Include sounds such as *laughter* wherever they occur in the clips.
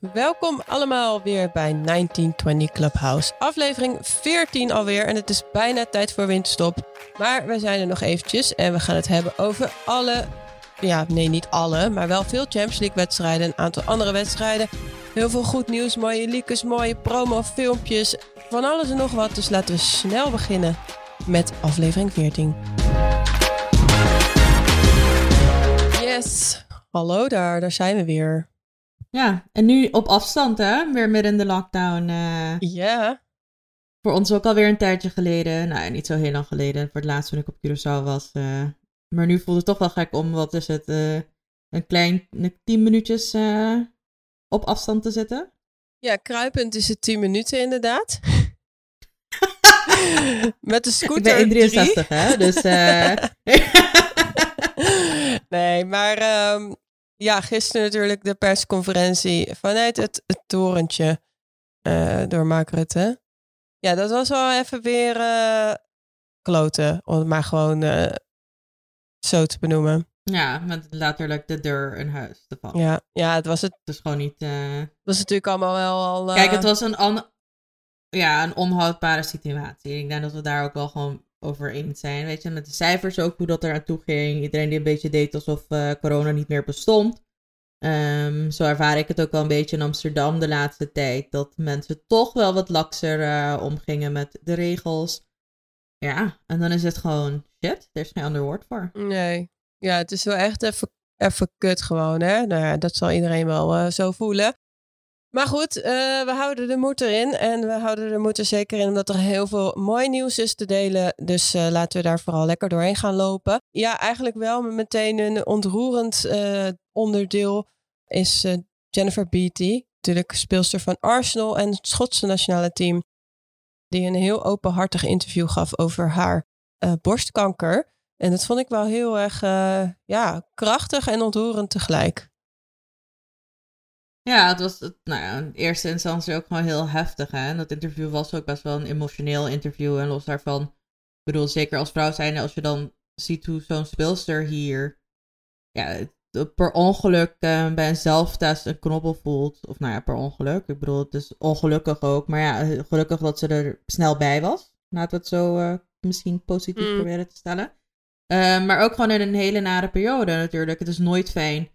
Welkom allemaal weer bij 1920 Clubhouse. Aflevering 14 alweer en het is bijna tijd voor winterstop. Maar we zijn er nog eventjes en we gaan het hebben over alle... Ja, nee, niet alle, maar wel veel Champions League wedstrijden. Een aantal andere wedstrijden. Heel veel goed nieuws, mooie leakers, mooie promo, filmpjes. Van alles en nog wat. Dus laten we snel beginnen met aflevering 14. Yes, hallo daar, daar zijn we weer. Ja, en nu op afstand, hè? Weer midden in de lockdown. eh. Ja, voor ons ook alweer een tijdje geleden. Nou, niet zo heel lang geleden. Voor het laatst toen ik op Curaçao was. eh. maar nu voelt het toch wel gek om, wat is het, eh, een klein een tien minuutjes op afstand te zitten. ja kruipend is het 10 minuten inderdaad. *laughs* Met de ik scooter ben 3. 1,63 hè, dus... eh, *laughs* nee, maar ehm, ja, gisteren natuurlijk de persconferentie vanuit het, het torentje eh, door Mark Rutte. Ja, dat was wel even weer eh, kloten, om het maar gewoon eh, zo te benoemen. ja, met letterlijk de deur in huis te vallen. Ja, ja het was, het Het is gewoon niet... eh, was natuurlijk allemaal wel al... Kijk, het was een, ja, een onhoudbare situatie. Ik denk dat we daar ook wel gewoon over eens zijn. Weet je, met de cijfers ook, hoe dat eraan toe ging. Iedereen die een beetje deed alsof eh, corona niet meer bestond. Ehm, zo ervaar ik het ook wel een beetje in Amsterdam de laatste tijd. Dat mensen toch wel wat lakser eh, omgingen met de regels. Ja, en dan is het gewoon shit. Er is geen ander woord voor. Nee. Ja, het is wel echt even, even kut gewoon, hè. Nou ja, dat zal iedereen wel eh, zo voelen. Maar goed, eh, we houden de moed erin. En we houden de moed er zeker in, omdat er heel veel mooi nieuws is te delen. Dus eh, laten we daar vooral lekker doorheen gaan lopen. Ja, eigenlijk wel, meteen een ontroerend eh, onderdeel is Jennifer Beattie. Natuurlijk speelster van Arsenal en het Schotse nationale team. Die een heel openhartig interview gaf over haar borstkanker. En dat vond ik wel heel erg ja, krachtig en ontroerend tegelijk. Ja, het was het, nou ja, in eerste instantie ook gewoon heel heftig. Hè? En dat interview was ook best wel een emotioneel interview. En los daarvan, ik bedoel, zeker als vrouw zijn, als je dan ziet hoe zo'n speelster hier ja, per ongeluk eh, bij een zelftest een knobbel voelt. Of nou ja, per ongeluk. Ik bedoel, het is ongelukkig ook. Maar ja, gelukkig dat ze er snel bij was. Laten we het zo eh, misschien positief Mm. proberen te stellen. Eh, maar ook gewoon in een hele nare periode natuurlijk. Het is nooit fijn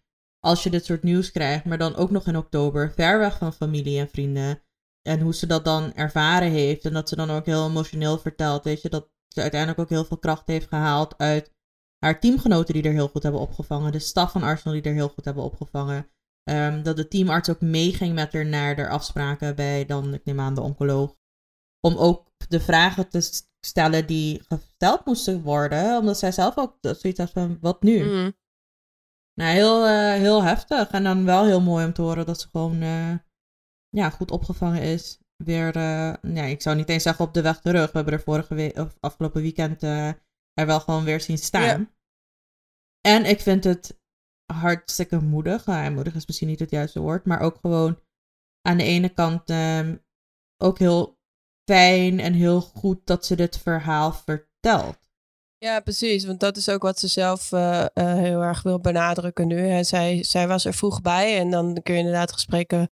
als je dit soort nieuws krijgt, maar dan ook nog in oktober, ver weg van familie en vrienden. En hoe ze dat dan ervaren heeft. En dat ze dan ook heel emotioneel vertelt. Weet je, dat ze uiteindelijk ook heel veel kracht heeft gehaald uit haar teamgenoten die er heel goed hebben opgevangen. De staf van Arsenal die er heel goed hebben opgevangen. Ehm, dat de teamarts ook meeging met haar naar de afspraken bij dan, ik neem aan, de oncoloog. Om ook de vragen te stellen die gesteld moesten worden. Omdat zij zelf ook zoiets had van, wat nu? Mm. Nou, heel, eh, heel heftig. En dan wel heel mooi om te horen dat ze gewoon eh, ja, goed opgevangen is. Weer, eh, ja, ik zou niet eens zeggen op de weg terug. We hebben er vorige week, of afgelopen weekend eh, er wel gewoon weer zien staan. Ja. En ik vind het hartstikke moedig. Nou, moedig is misschien niet het juiste woord. Maar ook gewoon aan de ene kant ehm, ook heel fijn en heel goed dat ze dit verhaal vertelt. Ja, precies. Want dat is ook wat ze zelf eh, eh, heel erg wil benadrukken nu. Hè. Zij, zij was er vroeg bij en dan kun je inderdaad gesprekken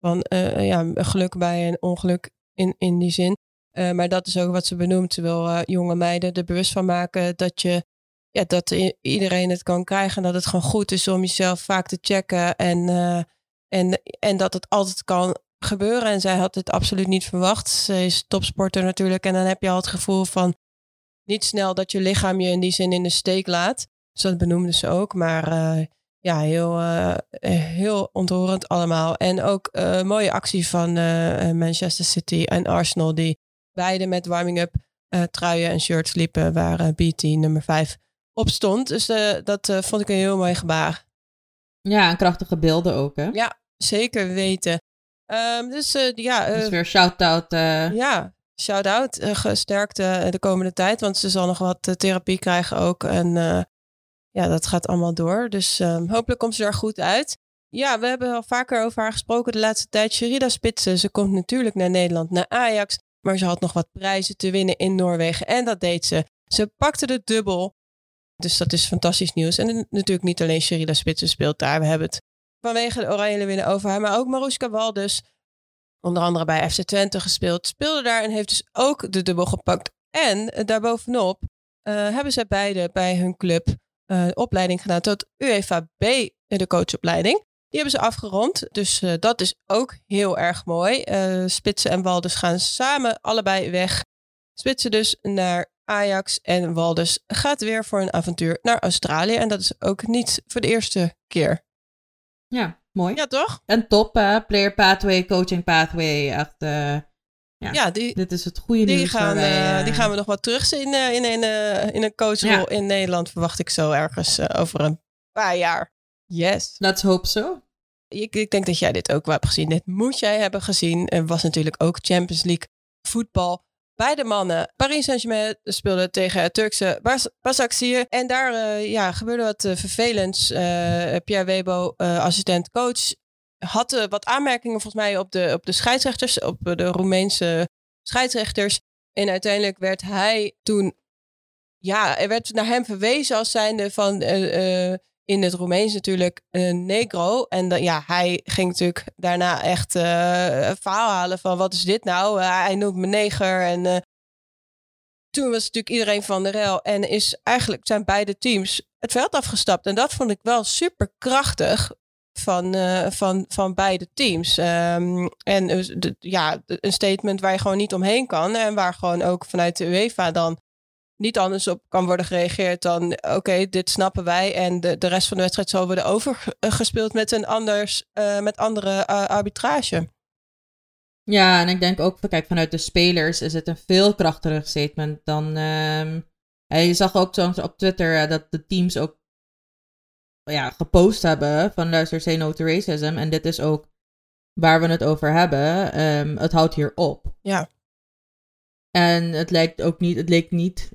van eh, ja, geluk bij en ongeluk in, in die zin. Maar dat is ook wat ze benoemt. Ze wil jonge meiden er bewust van maken dat, je, ja, dat iedereen het kan krijgen. En dat het gewoon goed is om jezelf vaak te checken. En, en, en dat het altijd kan gebeuren. En zij had dit absoluut niet verwacht. Ze is topsporter natuurlijk. En dan heb je al het gevoel van niet snel dat je lichaam je in die zin in de steek laat. Dus dat benoemde ze ook. Maar eh, ja, heel, eh, heel ontroerend allemaal. En ook eh mooie actie van Manchester City en Arsenal. Die beide met warming-up truien en shirts liepen. Waar BT nummer 5 op stond. Dus dat vond ik een heel mooi gebaar. Ja, en krachtige beelden ook, hè? Ja, zeker weten. Ehm, dus ja, Dus weer shout-out. ja, shout-out. eh, gesterkte de komende tijd. Want ze zal nog wat eh, therapie krijgen ook. En eh, ja, dat gaat allemaal door. Dus ehm, hopelijk komt ze er goed uit. Ja, we hebben al vaker over haar gesproken de laatste tijd. Sherida Spitsen, ze komt natuurlijk naar Nederland, naar Ajax. Maar ze had nog wat prijzen te winnen in Noorwegen. En dat deed ze. Ze pakte de dubbel. Dus dat is fantastisch nieuws. En natuurlijk niet alleen Sherida Spitsen speelt daar. We hebben het vanwege de Oranje winnen over haar. Maar ook Maruska Waldes, onder andere bij FC Twente gespeeld, speelde daar en heeft dus ook de dubbel gepakt. En uh, daarbovenop uh, hebben zij beide bij hun club uh, opleiding gedaan tot UEFA B, de coachopleiding. Die hebben ze afgerond, dus dat is ook heel erg mooi. Spitsen en Waldes gaan samen allebei weg. Spitsen dus naar Ajax en Waldes gaat weer voor een avontuur naar Australië. En dat is ook niet voor de eerste keer. Ja, mooi. Ja, toch? En top, uh, player pathway, coaching pathway. Echt, uh, ja, ja die, dit is het goede die nieuws. Gaan, wij, uh, die gaan we nog wat terugzien in, in, in, in een coachrol ja. in Nederland. Verwacht ik zo ergens over een paar jaar. Yes. Let's hope so. Ik, ik denk dat jij dit ook wel hebt gezien. Dit moet jij hebben gezien. Er was natuurlijk ook Champions League voetbal beide mannen. Paris Saint-Germain speelde tegen het Turkse Bas Basaksehir. En daar uh, ja, gebeurde wat uh, vervelends. Uh, Pierre Webo, assistent coach, had wat aanmerkingen volgens mij op de, op de scheidsrechters, op de Roemeense scheidsrechters. En uiteindelijk werd hij toen, ja, er werd naar hem verwezen als zijnde van in het Roemeens natuurlijk een negro. En dan, ja, hij ging natuurlijk daarna echt uh, verhaal halen van wat is dit nou? Uh, hij noemt me neger. En uh, toen was natuurlijk iedereen van de rel. En is eigenlijk zijn beide teams het veld afgestapt. En dat vond ik wel super krachtig van, van, van beide teams. Um, en de, ja, een statement waar je gewoon niet omheen kan. En waar gewoon ook vanuit de UEFA dan niet anders op kan worden gereageerd dan oké, okay, dit snappen wij en de, de rest van de wedstrijd zal worden overgespeeld met een anders, uh, met andere uh, arbitrage. Ja, en ik denk ook, kijk, vanuit de spelers is het een veel krachtiger statement dan. Um, ja, je zag ook zo op Twitter dat de teams ook ja, gepost hebben van luister, say no to racism. En dit is ook waar we het over hebben. Um, het houdt hier op. Ja. En het lijkt ook niet, het leek niet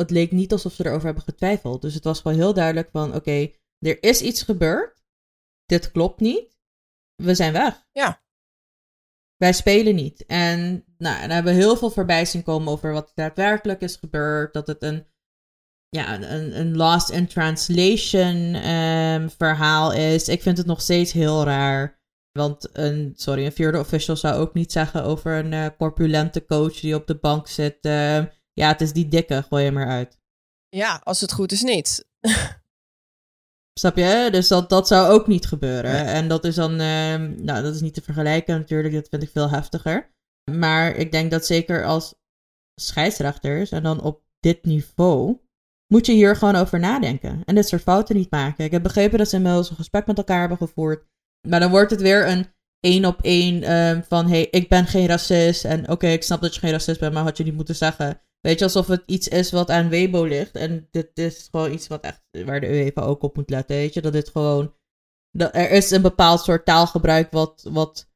het leek niet alsof ze erover hebben getwijfeld. Dus het was gewoon heel duidelijk van, oké, okay, er is iets gebeurd. Dit klopt niet. We zijn weg. Ja. Wij spelen niet. En nou, dan hebben we heel veel voorbij zien komen over wat daadwerkelijk is gebeurd. Dat het een, ja, een, een lost in translation um, verhaal is. Ik vind het nog steeds heel raar. Want een, sorry, een vierde official zou ook niet zeggen over een uh, corpulente coach die op de bank zit. Uh, ja, het is die dikke, gooi hem eruit. Ja, als het goed is niet. Snap je? Dus dat, dat zou ook niet gebeuren. En dat is dan, uh, nou, dat is niet te vergelijken natuurlijk, dat vind ik veel heftiger. Maar ik denk dat zeker als scheidsrechters en dan op dit niveau, moet je hier gewoon over nadenken. En dit soort fouten niet maken. Ik heb begrepen dat ze inmiddels een gesprek met elkaar hebben gevoerd. Maar dan wordt het weer een één op één um, van, hey, ik ben geen racist. En oké, okay, ik snap dat je geen racist bent, maar had je niet moeten zeggen. Weet je, alsof het iets is wat aan Weibo ligt. En dit is gewoon iets wat echt, waar de UEFA ook op moet letten. Weet je, dat dit gewoon. Dat er is een bepaald soort taalgebruik wat, wat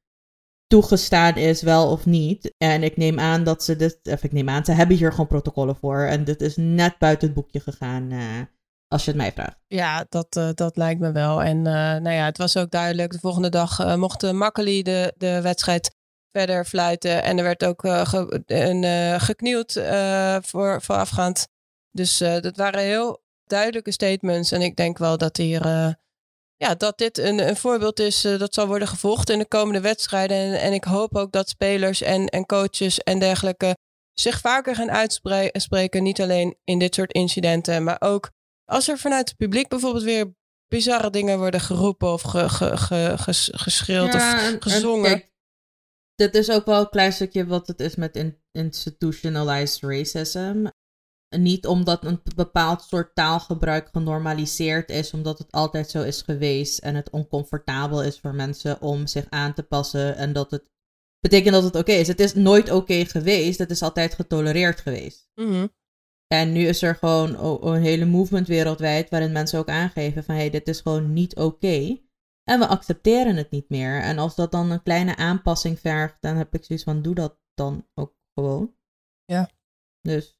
toegestaan is, wel of niet. En ik neem aan dat ze dit. Of ik neem aan, ze hebben hier gewoon protocollen voor. En dit is net buiten het boekje gegaan. Uh, als je het mij vraagt. Ja, dat, uh, dat lijkt me wel. En uh, nou ja, het was ook duidelijk. De volgende dag uh, mocht Makkeli de, de wedstrijd verder fluiten. En er werd ook uh, ge, een, uh, geknield uh, voor, voorafgaand. Dus dat waren heel duidelijke statements. En ik denk wel dat hier. ja, dat dit een, een voorbeeld is dat zal worden gevolgd in de komende wedstrijden. En, en ik hoop ook dat spelers en, en coaches en dergelijke zich vaker gaan uitspreken. Niet alleen in dit soort incidenten, maar ook als er vanuit het publiek bijvoorbeeld weer bizarre dingen worden geroepen of ge, ge, ge, ges, geschreeuwd ja, of gezongen. En, dit is ook wel een klein stukje wat het is met in, institutionalized racism. Niet omdat een bepaald soort taalgebruik genormaliseerd is, omdat het altijd zo is geweest en het oncomfortabel is voor mensen om zich aan te passen en dat het betekent dat het oké okay is. Het is nooit oké okay geweest, het is altijd getolereerd geweest. Mm -hmm. En nu is er gewoon een hele movement wereldwijd waarin mensen ook aangeven van hé, hey, dit is gewoon niet oké. Okay. En we accepteren het niet meer. En als dat dan een kleine aanpassing vergt, dan heb ik zoiets van: doe dat dan ook gewoon. Ja. Dus,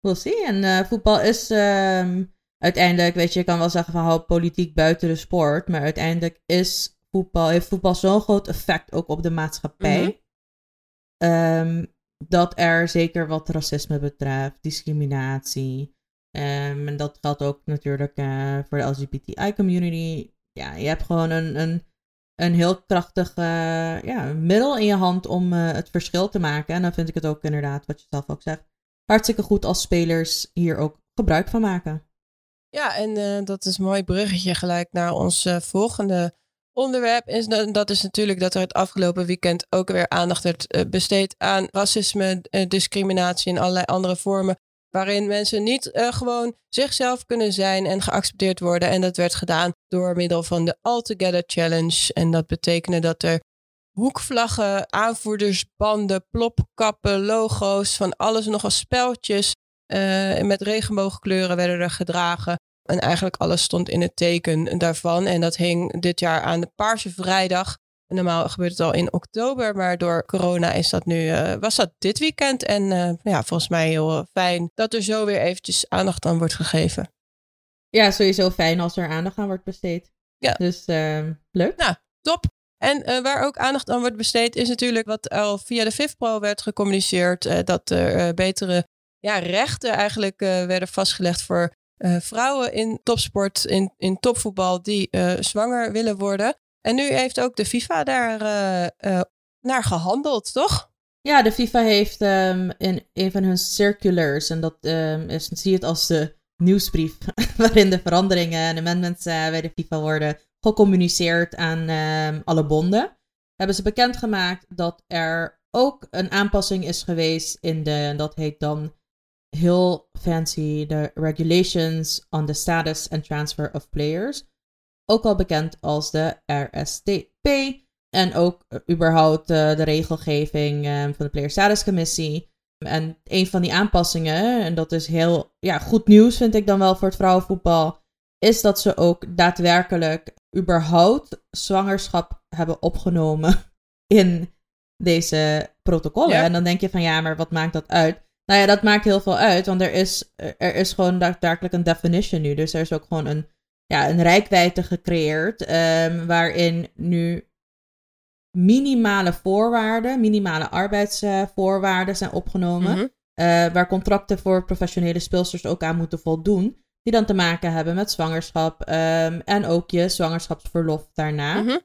we'll see. En uh, voetbal is um, uiteindelijk, weet je, je kan wel zeggen van hou politiek buiten de sport. Maar uiteindelijk is voetbal, heeft voetbal zo'n groot effect ook op de maatschappij. Mm -hmm. um, dat er zeker wat racisme betreft, discriminatie. Um, en dat geldt ook natuurlijk uh, voor de LGBTI-community ja, je hebt gewoon een, een, een heel krachtig eh, ja, middel in je hand om eh, het verschil te maken. En dan vind ik het ook inderdaad, wat je zelf ook zegt, hartstikke goed als spelers hier ook gebruik van maken. Ja, en uh, dat is een mooi bruggetje gelijk naar ons volgende onderwerp. Is, dat is natuurlijk dat er het afgelopen weekend ook weer aandacht werd besteed aan racisme, discriminatie en allerlei andere vormen waarin mensen niet uh, gewoon zichzelf kunnen zijn en geaccepteerd worden. En dat werd gedaan door middel van de Altogether Challenge. En dat betekende dat er hoekvlaggen, aanvoerdersbanden, plopkappen, logo's, van alles nog als speltjes uh, met regenboogkleuren werden er gedragen. En eigenlijk alles stond in het teken daarvan. En dat hing dit jaar aan de Paarse Vrijdag. Normaal gebeurt het al in oktober, maar door corona is dat nu, uh, was dat dit weekend. En uh, ja, volgens mij heel fijn dat er zo weer eventjes aandacht aan wordt gegeven. Ja, sowieso fijn als er aandacht aan wordt besteed. Ja. Dus uh, leuk. Nou, top. En waar ook aandacht aan wordt besteed is natuurlijk wat al via de FIFPro werd gecommuniceerd. dat er betere ja, rechten eigenlijk werden vastgelegd voor vrouwen in topsport, in, in topvoetbal die zwanger willen worden. En nu heeft ook de FIFA daar uh, naar gehandeld, toch? Ja, de FIFA heeft um, in een van hun circulars, en dat um, is, zie je het als de nieuwsbrief, *laughs* waarin de veranderingen en amendments uh, bij de FIFA worden gecommuniceerd aan um, alle bonden, hebben ze bekendgemaakt dat er ook een aanpassing is geweest in de, en dat heet dan heel fancy, de Regulations on the Status and Transfer of Players ook al bekend als de RSTP. En ook eh, überhaupt uh, de regelgeving uh, van de Player Status Commissie. En een van die aanpassingen, en dat is heel ja, goed nieuws vind ik dan wel voor het vrouwenvoetbal, is dat ze ook daadwerkelijk überhaupt zwangerschap hebben opgenomen *laughs* in deze protocollen. En dan denk je van ja, maar wat maakt dat uit? Nou ja, dat maakt heel veel uit, want er is, er is gewoon daadwerkelijk een definition nu. Dus er is ook gewoon een ja, een rijkwijde gecreëerd. Um, waarin nu minimale voorwaarden, minimale arbeidsvoorwaarden zijn opgenomen. Mhm. Eh, waar contracten voor professionele speelsters ook aan moeten voldoen. Die dan te maken hebben met zwangerschap um, en ook je zwangerschapsverlof daarna. Mm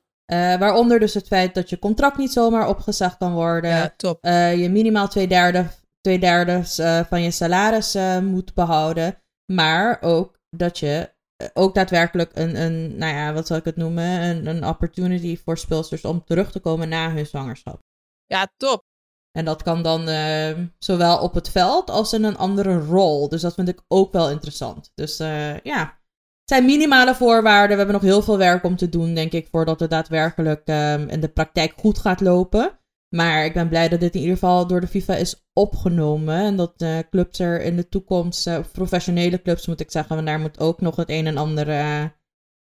waaronder dus het feit dat je contract niet zomaar opgezegd kan worden. Ja, top. Uh, je minimaal twee derde, twee derde van je salaris moet behouden. Maar ook dat je ook daadwerkelijk een, een, nou ja, wat zal ik het noemen? Een, een opportunity voor speelsters om terug te komen na hun zwangerschap. Ja, top. En dat kan dan uh, zowel op het veld als in een andere rol. Dus dat vind ik ook wel interessant. Dus uh, ja, het zijn minimale voorwaarden. We hebben nog heel veel werk om te doen, denk ik, voordat het daadwerkelijk um, in de praktijk goed gaat lopen. Maar ik ben blij dat dit in ieder geval door de FIFA is opgenomen. En dat uh, clubs er in de toekomst, uh, professionele clubs moet ik zeggen, want daar moet ook nog het een en ander uh,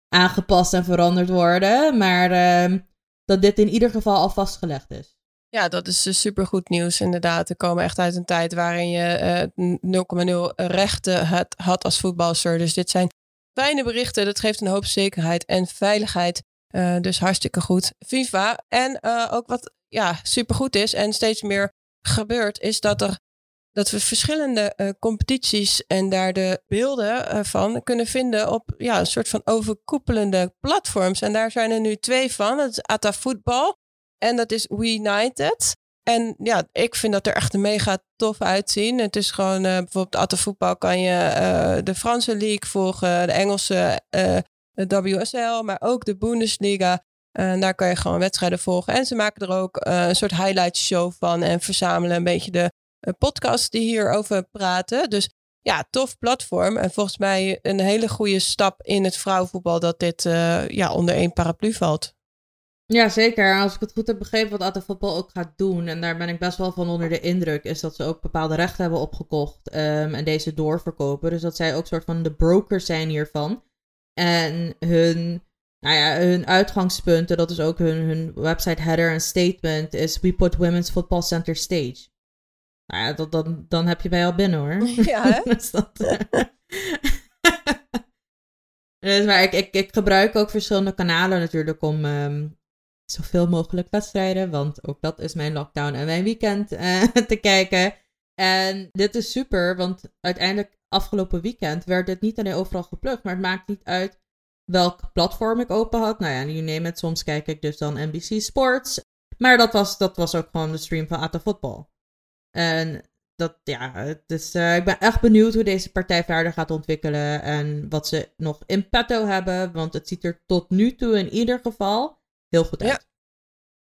aangepast en veranderd worden. Maar ehm, dat dit in ieder geval al vastgelegd is. Ja, dat is dus supergoed nieuws inderdaad. We komen echt uit een tijd waarin je 0,0 rechten had, had als voetbalster. Dus dit zijn fijne berichten. Dat geeft een hoop zekerheid en veiligheid. dus hartstikke goed. FIFA. En ook wat ja, supergoed is en steeds meer gebeurt, is dat er dat we verschillende uh, competities en daar de beelden uh, van kunnen vinden op ja, een soort van overkoepelende platforms. En daar zijn er nu twee van. Dat is Ata Football en dat is We United. En ja, ik vind dat er echt mega tof uitzien. Het is gewoon, uh, bijvoorbeeld Atta Voetbal kan je de Franse League volgen, de Engelse WSL, maar ook de Bundesliga. Uh, daar kan je gewoon wedstrijden volgen. En ze maken er ook uh, een soort highlight show van. En verzamelen een beetje de uh, podcasts die hierover praten. Dus ja, tof platform. En volgens mij een hele goede stap in het vrouwenvoetbal dat dit ja, onder één paraplu valt. Ja, zeker. Als ik het goed heb begrepen wat Atta Voetbal ook gaat doen, en daar ben ik best wel van onder de indruk, is dat ze ook bepaalde rechten hebben opgekocht um, en deze doorverkopen. Dus dat zij ook soort van de brokers zijn hiervan. En hun nou ja, hun uitgangspunten, dat is ook hun, hun website header en statement, is We put women's football center stage. Nou ja, dat, dan, dan heb je bij al binnen hoor. *laughs* Ja, hè? *laughs* dus dat, *laughs* dus, maar ik, ik, ik gebruik ook verschillende kanalen natuurlijk om um, zoveel mogelijk wedstrijden, want ook dat is mijn lockdown en mijn weekend uh, te kijken. En dit is super, want uiteindelijk afgelopen weekend werd dit niet alleen overal geplukt, maar het maakt niet uit welk platform ik open had. Nou ja, you name it. Soms kijk ik dus dan NBC Sports. Maar dat was, dat was ook gewoon de stream van Ata Football. En dat, ja, dus uh, ik ben echt benieuwd hoe deze partij verder gaat ontwikkelen. En wat ze nog in petto hebben. Want het ziet er tot nu toe in ieder geval heel goed uit. Ja.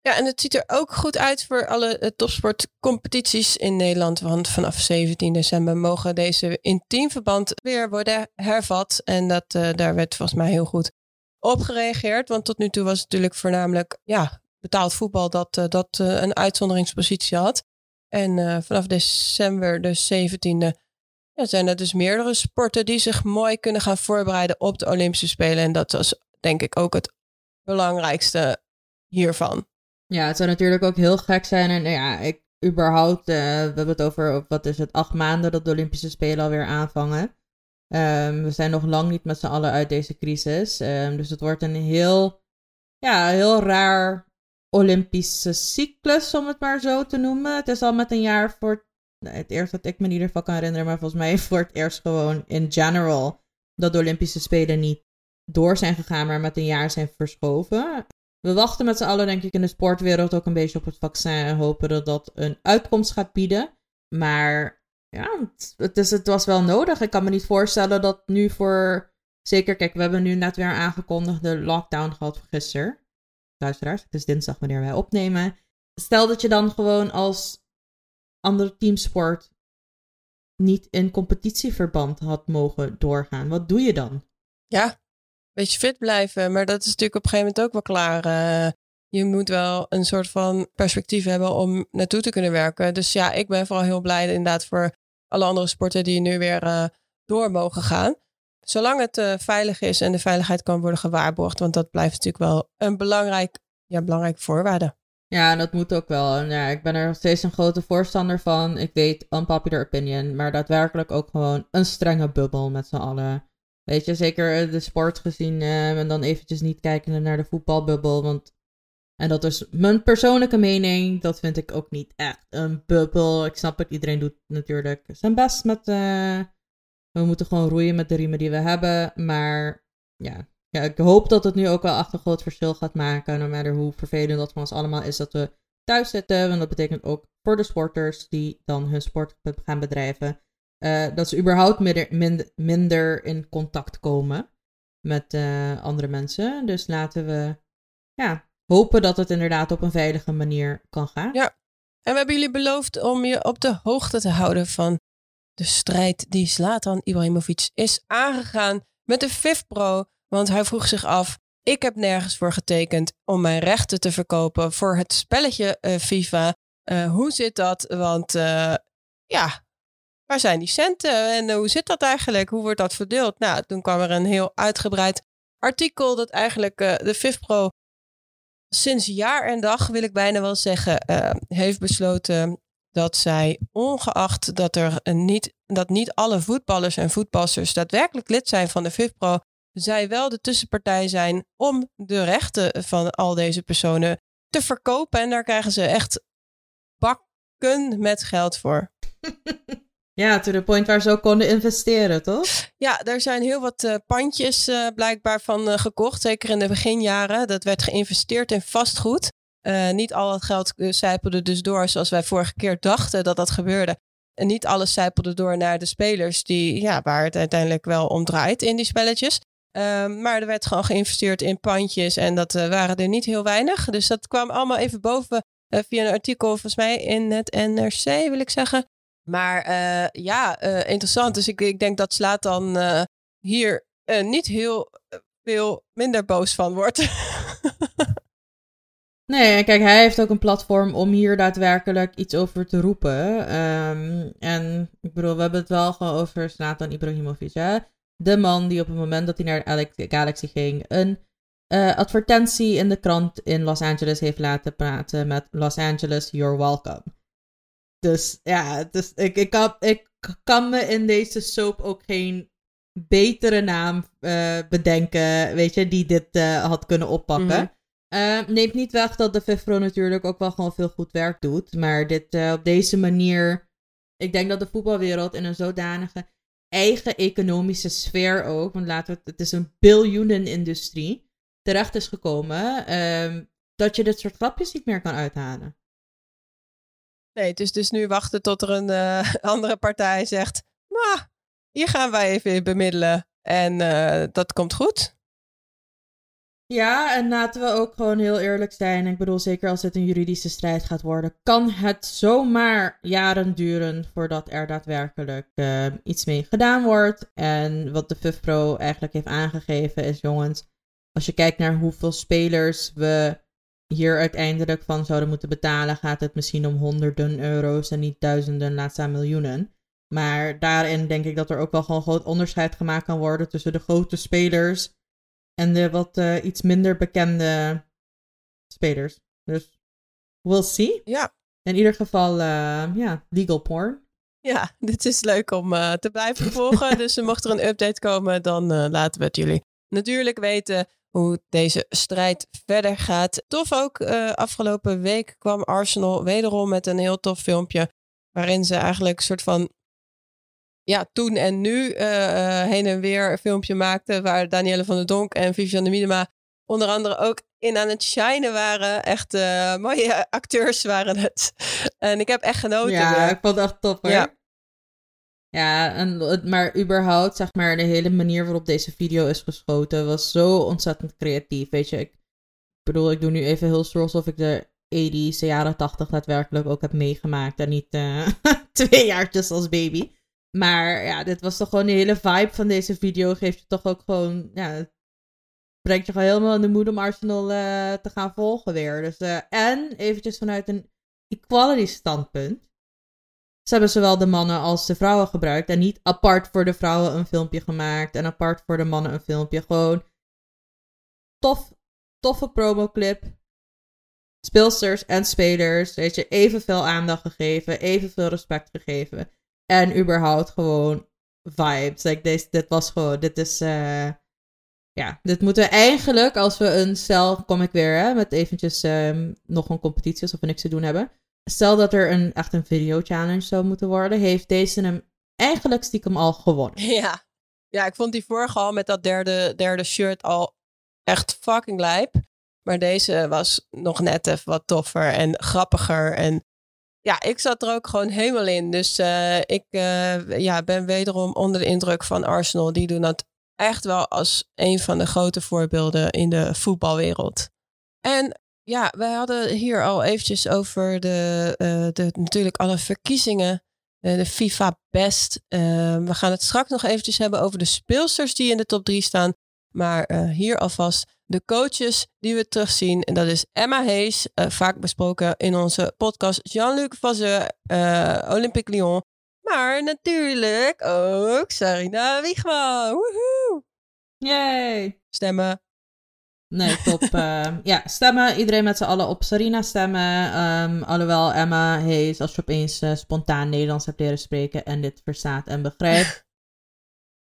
Ja, en het ziet er ook goed uit voor alle uh, topsportcompetities in Nederland. Want vanaf 17 december mogen deze in teamverband weer worden hervat. En dat, uh, daar werd volgens mij heel goed op gereageerd. Want tot nu toe was het natuurlijk voornamelijk ja, betaald voetbal dat, uh, dat een uitzonderingspositie had. En vanaf december, de 17e, ja, zijn er dus meerdere sporten die zich mooi kunnen gaan voorbereiden op de Olympische Spelen. En dat was denk ik ook het belangrijkste hiervan. Ja, het zou natuurlijk ook heel gek zijn. En ja, ik überhaupt, uh, we hebben het over, wat is het, acht maanden dat de Olympische Spelen alweer aanvangen. Um, we zijn nog lang niet met z'n allen uit deze crisis. Um, dus het wordt een heel, ja, heel raar Olympische cyclus, om het maar zo te noemen. Het is al met een jaar voor het eerst dat ik me in ieder geval kan herinneren, maar volgens mij *laughs* voor het eerst gewoon in general dat de Olympische Spelen niet door zijn gegaan, maar met een jaar zijn verschoven. We wachten met z'n allen, denk ik, in de sportwereld ook een beetje op het vaccin en hopen dat dat een uitkomst gaat bieden. Maar ja, het, is, het was wel nodig. Ik kan me niet voorstellen dat nu voor. Zeker, kijk, we hebben nu net weer aangekondigd de lockdown gehad gisteren. Luisteraars, het is dinsdag wanneer wij opnemen. Stel dat je dan gewoon als andere teamsport niet in competitieverband had mogen doorgaan. Wat doe je dan? Ja, beetje fit blijven. Maar dat is natuurlijk op een gegeven moment ook wel klaar. Uh, je moet wel een soort van perspectief hebben om naartoe te kunnen werken. Dus ja, ik ben vooral heel blij inderdaad voor alle andere sporten die nu weer uh, door mogen gaan. Zolang het uh, veilig is en de veiligheid kan worden gewaarborgd. Want dat blijft natuurlijk wel een belangrijk, ja, belangrijk voorwaarde. Ja, dat moet ook wel. En ja, ik ben er nog steeds een grote voorstander van. Ik weet, unpopular opinion, maar daadwerkelijk ook gewoon een strenge bubbel met z'n allen. Weet je, zeker de sport gezien uh, en dan eventjes niet kijken naar de voetbalbubbel. Want, en dat is mijn persoonlijke mening, dat vind ik ook niet echt een bubbel. Ik snap het, iedereen doet natuurlijk zijn best met... Uh, we moeten gewoon roeien met de riemen die we hebben. Maar ja, ja, ik hoop dat het nu ook wel echt een groot verschil gaat maken. No matter hoe vervelend dat voor ons allemaal is dat we thuis zitten. Want dat betekent ook voor de sporters die dan hun sport gaan bedrijven uh, dat ze überhaupt minder, minder, in contact komen met uh, andere mensen. Dus laten we ja, hopen dat het inderdaad op een veilige manier kan gaan. Ja, en we hebben jullie beloofd om je op de hoogte te houden van de strijd die Zlatan Ibrahimovic is aangegaan met de FIF Pro. Want hij vroeg zich af, ik heb nergens voor getekend om mijn rechten te verkopen voor het spelletje uh, FIFA. Hoe zit dat? Want ja, waar zijn die centen en hoe zit dat eigenlijk? Hoe wordt dat verdeeld? Nou, toen kwam er een heel uitgebreid artikel dat eigenlijk uh, de FIFPro sinds jaar en dag, wil ik bijna wel zeggen, uh, heeft besloten dat zij, ongeacht dat, er niet, dat niet alle voetballers en voetballers daadwerkelijk lid zijn van de FIFPro, zij wel de tussenpartij zijn om de rechten van al deze personen te verkopen. En daar krijgen ze echt bakken met geld voor. *laughs* Ja, to the point waar ze ook konden investeren, toch? Ja, er zijn heel wat uh, pandjes uh, blijkbaar van uh, gekocht. Zeker in de beginjaren. Dat werd geïnvesteerd in vastgoed. niet al het geld zijpelde dus door zoals wij vorige keer dachten dat dat gebeurde. En niet alles zijpelde door naar de spelers die, ja, waar het uiteindelijk wel om draait in die spelletjes. Ehm, maar er werd gewoon geïnvesteerd in pandjes en dat waren er niet heel weinig. Dus dat kwam allemaal even boven via een artikel, volgens mij in het NRC, wil ik zeggen. Maar uh, ja, uh, interessant. Dus ik, ik denk dat Slaat dan uh, hier niet heel veel minder boos van wordt. *laughs* nee, kijk, hij heeft ook een platform om hier daadwerkelijk iets over te roepen. Um, en ik bedoel, we hebben het wel gewoon over Slatan Ibrahimovic. Hè? De man die op het moment dat hij naar Galaxy ging, een advertentie in de krant in Los Angeles heeft laten praten met Los Angeles, you're welcome. Dus ja, dus ik, ik, kan, ik kan me in deze soap ook geen betere naam uh, bedenken, weet je, die dit uh, had kunnen oppakken. Mm -hmm. uh, neemt niet weg dat de FIFPro natuurlijk ook wel gewoon veel goed werk doet. Maar dit op deze manier, ik denk dat de voetbalwereld in een zodanige... eigen economische sfeer ook, want laten we het, het is een biljoenenindustrie, terecht is gekomen, ehm, dat je dit soort grapjes niet meer kan uithalen. Nee, het is dus nu wachten tot er een uh, *laughs* andere partij zegt, nou, hier gaan wij even bemiddelen en uh, dat komt goed. Ja, en laten we ook gewoon heel eerlijk zijn. Ik bedoel, zeker als het een juridische strijd gaat worden, kan het zomaar jaren duren voordat er daadwerkelijk uh, iets mee gedaan wordt. En wat de FUFPRO eigenlijk heeft aangegeven is, jongens, als je kijkt naar hoeveel spelers we hier uiteindelijk van zouden moeten betalen, gaat het misschien om honderden euro's en niet duizenden, laat staan miljoenen. Maar daarin denk ik dat er ook wel gewoon groot onderscheid gemaakt kan worden tussen de grote spelers en de wat uh, iets minder bekende spelers. Dus we'll see. Ja. In ieder geval, uh, ja, legal porn. Ja, dit is leuk om uh, te blijven volgen. *laughs* dus mocht er een update komen, dan laten we het jullie natuurlijk weten hoe deze strijd verder gaat. Tof ook, afgelopen week kwam Arsenal wederom met een heel tof filmpje. Waarin ze eigenlijk een soort van ja, toen en nu uh, heen en weer een filmpje maakte. Waar Danielle van der Donk en Viviane Miedema onder andere ook in aan het shinen waren. Echt mooie *laughs* acteurs waren het. En ik heb echt genoten. Ja, ik vond het echt top hoor. Ja. Ja, en, maar überhaupt, zeg maar, de hele manier waarop deze video is geschoten was zo ontzettend creatief. Weet je, ik bedoel, ik doe nu even heel stoer alsof ik de 80s, de jaren 80 daadwerkelijk ook heb meegemaakt. En niet uh, *laughs* twee jaartjes als baby. Maar ja, dit was toch gewoon de hele vibe van deze video. Geeft je toch ook gewoon, ja, brengt je gewoon helemaal in de moed om Arsenal uh, te gaan volgen weer. Dus, uh, en eventjes vanuit een equality standpunt. Ze hebben zowel de mannen als de vrouwen gebruikt. En niet apart voor de vrouwen een filmpje gemaakt. En apart voor de mannen een filmpje. Gewoon tof, toffe promoclip. Speelsters en spelers. Weet je, evenveel aandacht gegeven. Evenveel respect gegeven. En überhaupt gewoon vibes. Dit was gewoon, dit is, uh, ja, dit moeten we eigenlijk, als we een, stel, kom ik weer, hè, met eventjes um, nog een competitie, alsof we niks te doen hebben. Stel dat er een, echt een video challenge zou moeten worden, heeft deze hem eigenlijk stiekem al gewonnen. *laughs* Ja, ja ik vond die vorige al met dat derde, derde shirt al echt fucking lijp. Maar deze was nog net even wat toffer en grappiger en ja, ik zat er ook gewoon helemaal in. Dus uh, ik uh, ja, ben wederom onder de indruk van Arsenal. Die doen dat echt wel als een van de grote voorbeelden in de voetbalwereld. En ja, we hadden hier al eventjes over de, uh, de natuurlijk alle verkiezingen. de FIFA Best. we gaan het straks nog eventjes hebben over de speelsters die in de top 3 staan. Maar hier alvast de coaches die we terugzien. En dat is Emma Hayes, vaak besproken in onze podcast. Jean-Luc Vazeur, Olympique Lyon. Maar natuurlijk ook Sarina Wiegman. Woehoe! Yay! Stemmen. Nee, top. uh, *laughs* ja, stemmen. Iedereen met z'n allen op Sarina stemmen. Um, alhoewel Emma Hayes, als je opeens spontaan Nederlands hebt leren spreken en dit verstaat en begrijpt, *laughs*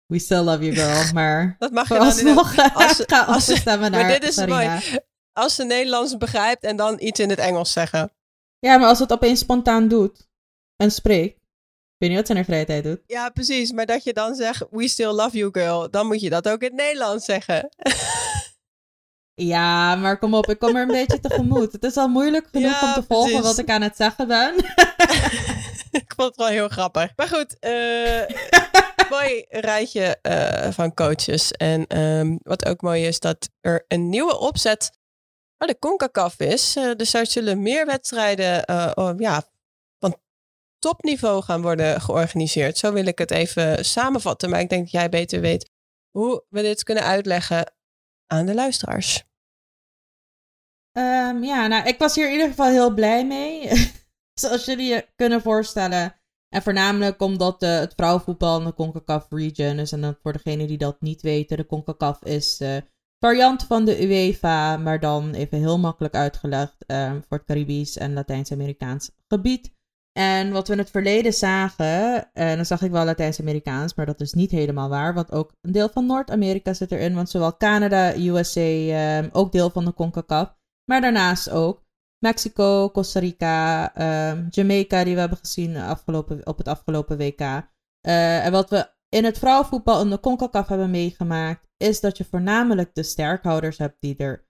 We still love you, girl. Maar *laughs* dat mag je dan nog. Als, ze, als, ze stemmen naar Maar dit is mooi. Als ze Nederlands begrijpt en dan iets in het Engels zeggen. Ja, maar als het opeens spontaan doet en spreekt. Ik weet niet wat ze in haar vrije tijd doet. Ja, precies. Maar dat je dan zegt, we still love you, girl. Dan moet je dat ook in het Nederlands zeggen. Ja, maar kom op, ik kom er een beetje tegemoet. Het is al moeilijk genoeg om te volgen wat ik aan het zeggen ben. *laughs* ik vond het wel heel grappig. Maar goed, uh, *laughs* mooi rijtje uh, van coaches. En um, wat ook mooi is, dat er een nieuwe opzet van de CONCACAF is. Uh, dus er zullen meer wedstrijden uh, ja, van topniveau gaan worden georganiseerd. Zo wil ik het even samenvatten. Maar ik denk dat jij beter weet hoe we dit kunnen uitleggen aan de luisteraars. Um, ja, nou, ik was hier in ieder geval heel blij mee. *laughs* Zoals jullie je kunnen voorstellen en voornamelijk omdat de, het vrouwenvoetbal in de CONCACAF region is. En voor degenen die dat niet weten, de CONCACAF is de variant van de UEFA, maar dan even heel makkelijk uitgelegd um, voor het Caribisch en Latijns-Amerikaans gebied. En wat we in het verleden zagen, en dan zag ik wel Latijns-Amerikaans, maar dat is niet helemaal waar, want ook een deel van Noord-Amerika zit erin, want zowel Canada, USA, um, ook deel van de CONCACAF, maar daarnaast ook Mexico, Costa Rica, uh, Jamaica, die we hebben gezien afgelopen, op het afgelopen WK. Uh, en wat we in het vrouwenvoetbal in de CONCACAF hebben meegemaakt, is dat je voornamelijk de sterkhouders hebt die er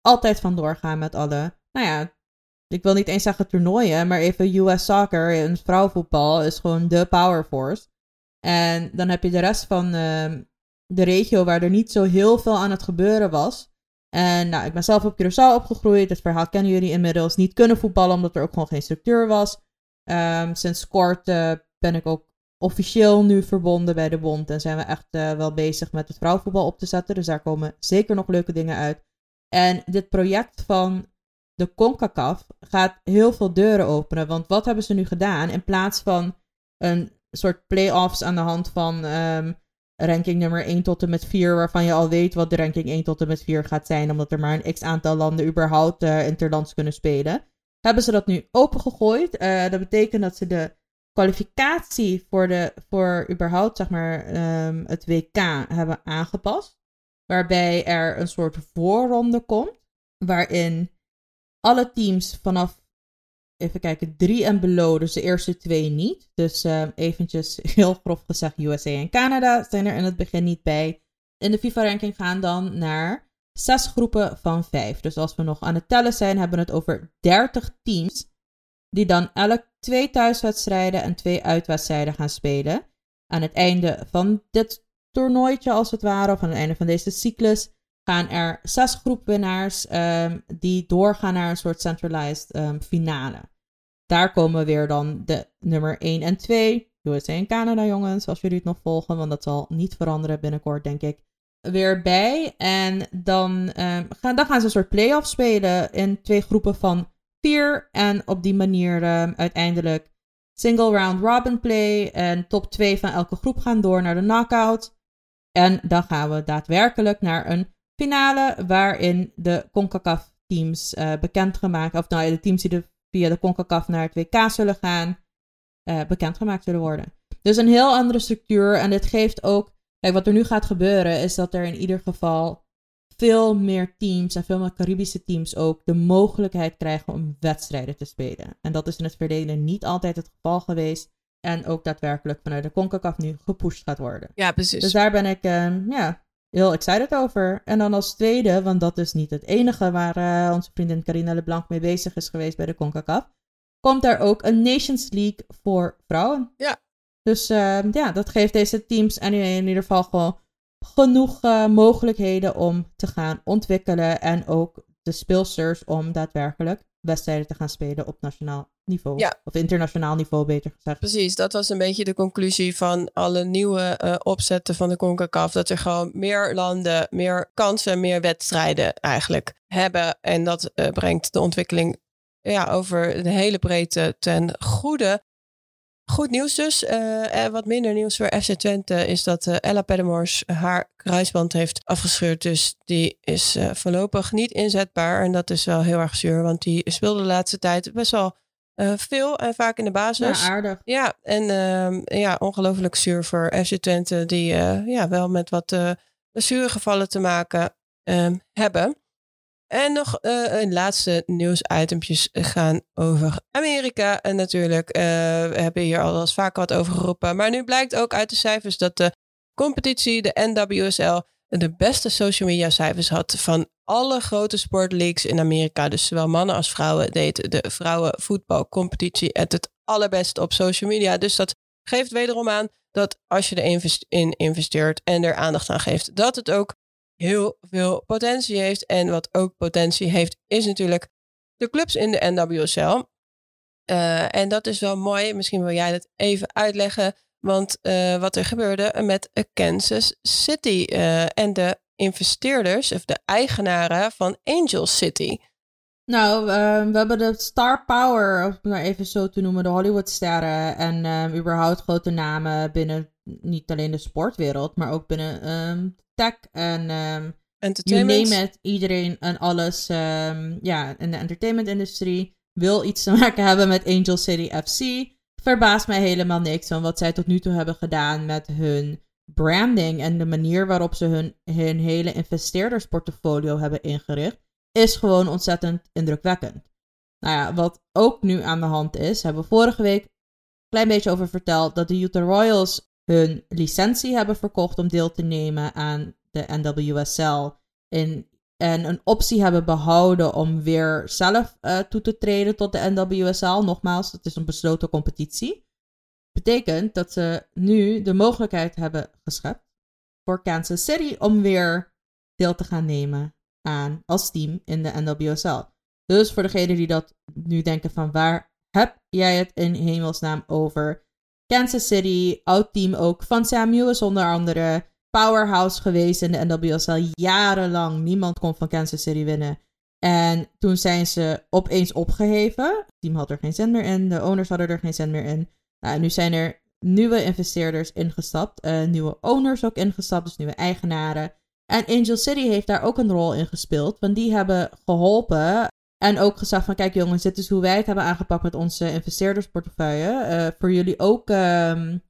altijd vandoor gaan met alle, nou ja, ik wil niet eens zeggen toernooien, maar even US soccer in vrouwenvoetbal is gewoon de power force. En dan heb je de rest van uh, de regio waar er niet zo heel veel aan het gebeuren was. En nou, ik ben zelf op Curaçao opgegroeid. Het verhaal kennen jullie inmiddels. Niet kunnen voetballen omdat er ook gewoon geen structuur was. Um, sinds kort uh, ben ik ook officieel nu verbonden bij de bond. En zijn we echt uh, wel bezig met het vrouwenvoetbal op te zetten. Dus daar komen zeker nog leuke dingen uit. En dit project van de CONCACAF gaat heel veel deuren openen. Want wat hebben ze nu gedaan? In plaats van een soort play-offs aan de hand van um, ranking nummer 1 tot en met 4, waarvan je al weet wat de ranking 1 tot en met 4 gaat zijn, omdat er maar een x aantal landen überhaupt uh, interlands kunnen spelen, hebben ze dat nu opengegooid. Uh, dat betekent dat ze de kwalificatie voor, de, voor überhaupt zeg maar, um, het WK hebben aangepast. Waarbij er een soort voorronde komt, waarin alle teams vanaf, even kijken, drie en below, dus de eerste twee niet. Dus uh, eventjes heel grof gezegd, USA en Canada zijn er in het begin niet bij. In de FIFA-ranking gaan dan naar zes groepen van vijf. Dus als we nog aan het tellen zijn, hebben we het over 30 teams. Die dan elk twee thuiswedstrijden en twee uitwedstrijden gaan spelen. Aan het einde van dit toernooitje, als het ware, of aan het einde van deze cyclus, gaan er zes groepwinnaars um, die doorgaan naar een soort centralized um, finale. Daar komen weer dan de nummer 1 en 2, USA en Canada jongens, als jullie het nog volgen, want dat zal niet veranderen binnenkort denk ik, weer bij. En dan, um, gaan, dan gaan ze een soort play-off spelen in twee groepen van vier. En op die manier uiteindelijk single round robin play en top 2 van elke groep gaan door naar de knockout. En dan gaan we daadwerkelijk naar een finale waarin de CONCACAF teams uh, bekendgemaakt, of nou de teams die de, via de CONCACAF naar het WK zullen gaan, uh, bekendgemaakt zullen worden. Dus een heel andere structuur en dit geeft ook, kijk wat er nu gaat gebeuren is dat er in ieder geval veel meer teams en veel meer Caribische teams ook de mogelijkheid krijgen om wedstrijden te spelen. En dat is in het verleden niet altijd het geval geweest. En ook daadwerkelijk vanuit de CONCACAF nu gepusht gaat worden. Ja, precies. Dus daar ben ik, uh, ja, heel excited over. En dan als tweede, want dat is niet het enige waar uh, onze vriendin Carina Leblanc mee bezig is geweest bij de CONCACAF, komt er ook een Nations League voor vrouwen. Ja. Dus uh, ja, dat geeft deze teams en in ieder geval gewoon genoeg uh, mogelijkheden om te gaan ontwikkelen en ook de speelsters om daadwerkelijk wedstrijden te gaan spelen op nationaal niveau. Ja. Of internationaal niveau, beter gezegd. Precies, dat was een beetje de conclusie van alle nieuwe uh, opzetten van de CONCACAF. Dat er gewoon meer landen, meer kansen, meer wedstrijden eigenlijk hebben. En dat uh, brengt de ontwikkeling ja, over de hele breedte ten goede. Goed nieuws dus. Uh, en wat minder nieuws voor FC Twente is dat uh, Ella Pedemors haar kruisband heeft afgescheurd. Dus die is uh, voorlopig niet inzetbaar. En dat is wel heel erg zuur, want die speelde de laatste tijd best wel veel en vaak in de basis. Ja, aardig. Ja, en ehm, ja, ongelooflijk zuur voor FC Twente, die ja, wel met wat blessuregevallen te maken ehm, hebben. En nog uh, een laatste nieuwsitempjes gaan over Amerika. En natuurlijk, uh, we hebben hier al eens vaker wat over geroepen. Maar nu blijkt ook uit de cijfers dat de competitie, de NWSL, de beste social media cijfers had van alle grote sportleagues in Amerika. Dus zowel mannen als vrouwen deed de vrouwenvoetbalcompetitie het het allerbeste op social media. Dus dat geeft wederom aan dat als je erin investeert en er aandacht aan geeft, dat het ook heel veel potentie heeft. En wat ook potentie heeft, is natuurlijk de clubs in de NWSL. Uh, en dat is wel mooi. Misschien wil jij dat even uitleggen. Want uh, wat er gebeurde met Kansas City uh, en de investeerders, of de eigenaren van Angel City. Nou, we hebben de star power, om het maar even zo te noemen, de Hollywoodsterren en um, überhaupt grote namen binnen niet alleen de sportwereld, maar ook binnen um, tech en you name it. Iedereen en alles ja, in de entertainment-industrie wil iets te *laughs* maken hebben met Angel City FC. Verbaast mij helemaal niks van wat zij tot nu toe hebben gedaan met hun branding en de manier waarop ze hun, hun hele investeerdersportfolio hebben ingericht, is gewoon ontzettend indrukwekkend. Nou ja, wat ook nu aan de hand is, hebben we vorige week een klein beetje over verteld dat de Utah Royals hun licentie hebben verkocht om deel te nemen aan de NWSL. En een optie hebben behouden om weer zelf uh, toe te treden tot de NWSL. Nogmaals, het is een besloten competitie. Betekent dat ze nu de mogelijkheid hebben geschept voor Kansas City om weer deel te gaan nemen aan als team in de NWSL. Dus voor degenen die dat nu denken van waar heb jij het in hemelsnaam over? Kansas City, oud team ook van Sam Lewis onder andere. Powerhouse geweest in de NWSL jarenlang. Niemand kon van Kansas City winnen. En toen zijn ze opeens opgeheven. Het team had er geen zin meer in. De owners hadden er geen zin meer in. Nou, nu zijn er nieuwe investeerders ingestapt. Uh, nieuwe owners ook ingestapt. Dus nieuwe eigenaren. En Angel City heeft daar ook een rol in gespeeld. Want die hebben geholpen en ook gezegd van, kijk jongens, dit is hoe wij het hebben aangepakt met onze investeerdersportefeuille. Uh, voor jullie ook um,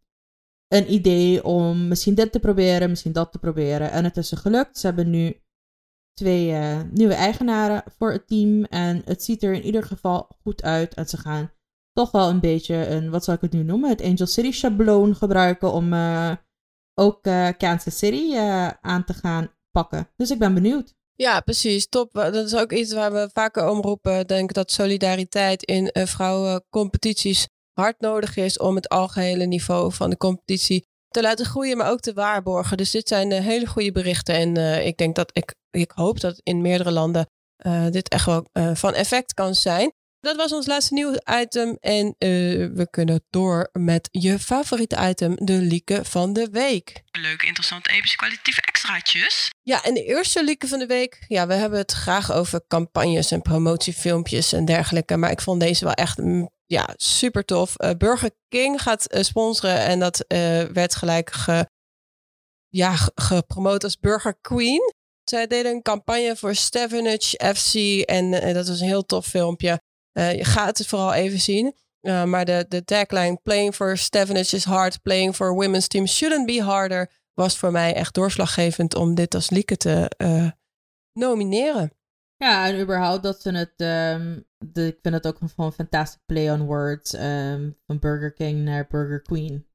een idee om misschien dit te proberen, misschien dat te proberen. En het is ze gelukt. Ze hebben nu twee uh, nieuwe eigenaren voor het team. En het ziet er in ieder geval goed uit. En ze gaan toch wel een beetje een, wat zal ik het nu noemen? Het Angel City schabloon gebruiken om uh, ook Kansas City aan te gaan pakken. Dus ik ben benieuwd. Ja, precies. Top. Dat is ook iets waar we vaker omroepen. Ik denk dat solidariteit in uh, vrouwencompetities hard nodig is om het algehele niveau van de competitie te laten groeien, maar ook te waarborgen. Dus dit zijn hele goede berichten. En ik denk dat ik, ik hoop dat in meerdere landen dit echt wel van effect kan zijn. Dat was ons laatste nieuwe item. En uh, we kunnen door met je favoriete item, de lieken van de week. Leuke, interessante, epische, kwalitatieve extraatjes. Ja, en de eerste lieken van de week. Ja, we hebben het graag over campagnes en promotiefilmpjes en dergelijke. Maar ik vond deze wel echt mm, ja, super tof. Uh, Burger King gaat uh, sponsoren en dat werd gelijk ge, ja, gepromoot als Burger Queen. Zij deden een campagne voor Stevenage FC en dat was een heel tof filmpje. Uh, je gaat het vooral even zien. Uh, maar de, de tagline Playing for Stevenage is hard, playing for women's team shouldn't be harder was voor mij echt doorslaggevend om dit als Lieke te uh, nomineren. Ja, en überhaupt dat ze het, um, de, ik vind het ook gewoon een fantastic play on words, um, van Burger King naar Burger Queen.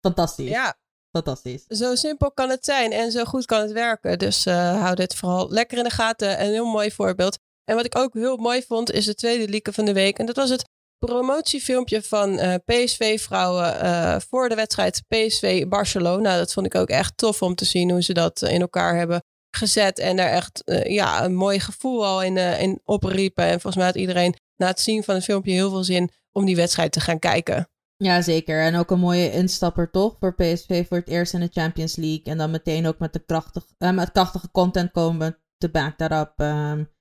Fantastisch. Ja. Fantastisch. Zo simpel kan het zijn en zo goed kan het werken. Dus uh, hou dit vooral lekker in de gaten. Een heel mooi voorbeeld. En wat ik ook heel mooi vond, is de tweede lieke van de week. En dat was het promotiefilmpje van eh, PSV-vrouwen eh, voor de wedstrijd PSV-Barcelona. Dat vond ik ook echt tof om te zien hoe ze dat in elkaar hebben gezet. En daar echt ja, een mooi gevoel al in, in opriepen. En volgens mij had iedereen na het zien van het filmpje heel veel zin om die wedstrijd te gaan kijken. Ja, zeker. En ook een mooie instapper toch voor PSV voor het eerst in de Champions League. En dan meteen ook met, de krachtig, met krachtige content komen te back up. Um,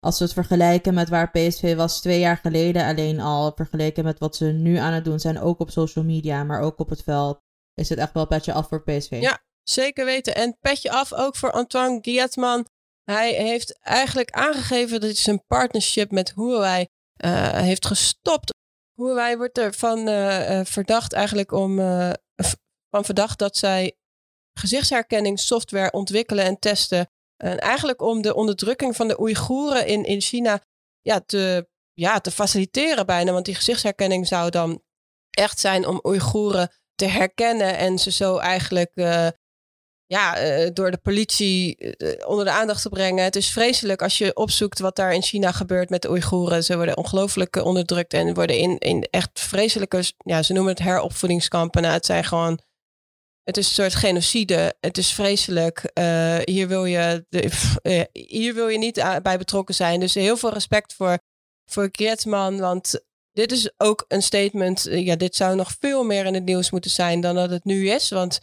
als we het vergelijken met waar PSV was twee jaar geleden, alleen al vergeleken met wat ze nu aan het doen zijn, ook op social media, maar ook op het veld, is het echt wel petje af voor PSV. Ja, zeker weten. En petje af ook voor Antoine Griezmann. Hij heeft eigenlijk aangegeven dat hij zijn partnership met Huawei uh, heeft gestopt. Huawei wordt ervan uh, verdacht eigenlijk om, van verdacht dat zij gezichtsherkenningssoftware ontwikkelen en testen en eigenlijk om de onderdrukking van de Oeigoeren in, in China ja, te, ja, te faciliteren bijna. Want die gezichtsherkenning zou dan echt zijn om Oeigoeren te herkennen en ze zo eigenlijk uh, ja, uh, door de politie uh, onder de aandacht te brengen. Het is vreselijk als je opzoekt wat daar in China gebeurt met de Oeigoeren. Ze worden ongelooflijk onderdrukt en worden in, in echt vreselijke, ja, ze noemen het heropvoedingskampen. Nou, het zijn gewoon het is een soort genocide. Het is vreselijk. Uh, hier, wil je de, uh, hier wil je niet bij betrokken zijn. Dus heel veel respect voor, voor Griezmann. Want dit is ook een statement. Uh, ja, dit zou nog veel meer in het nieuws moeten zijn dan dat het nu is. Want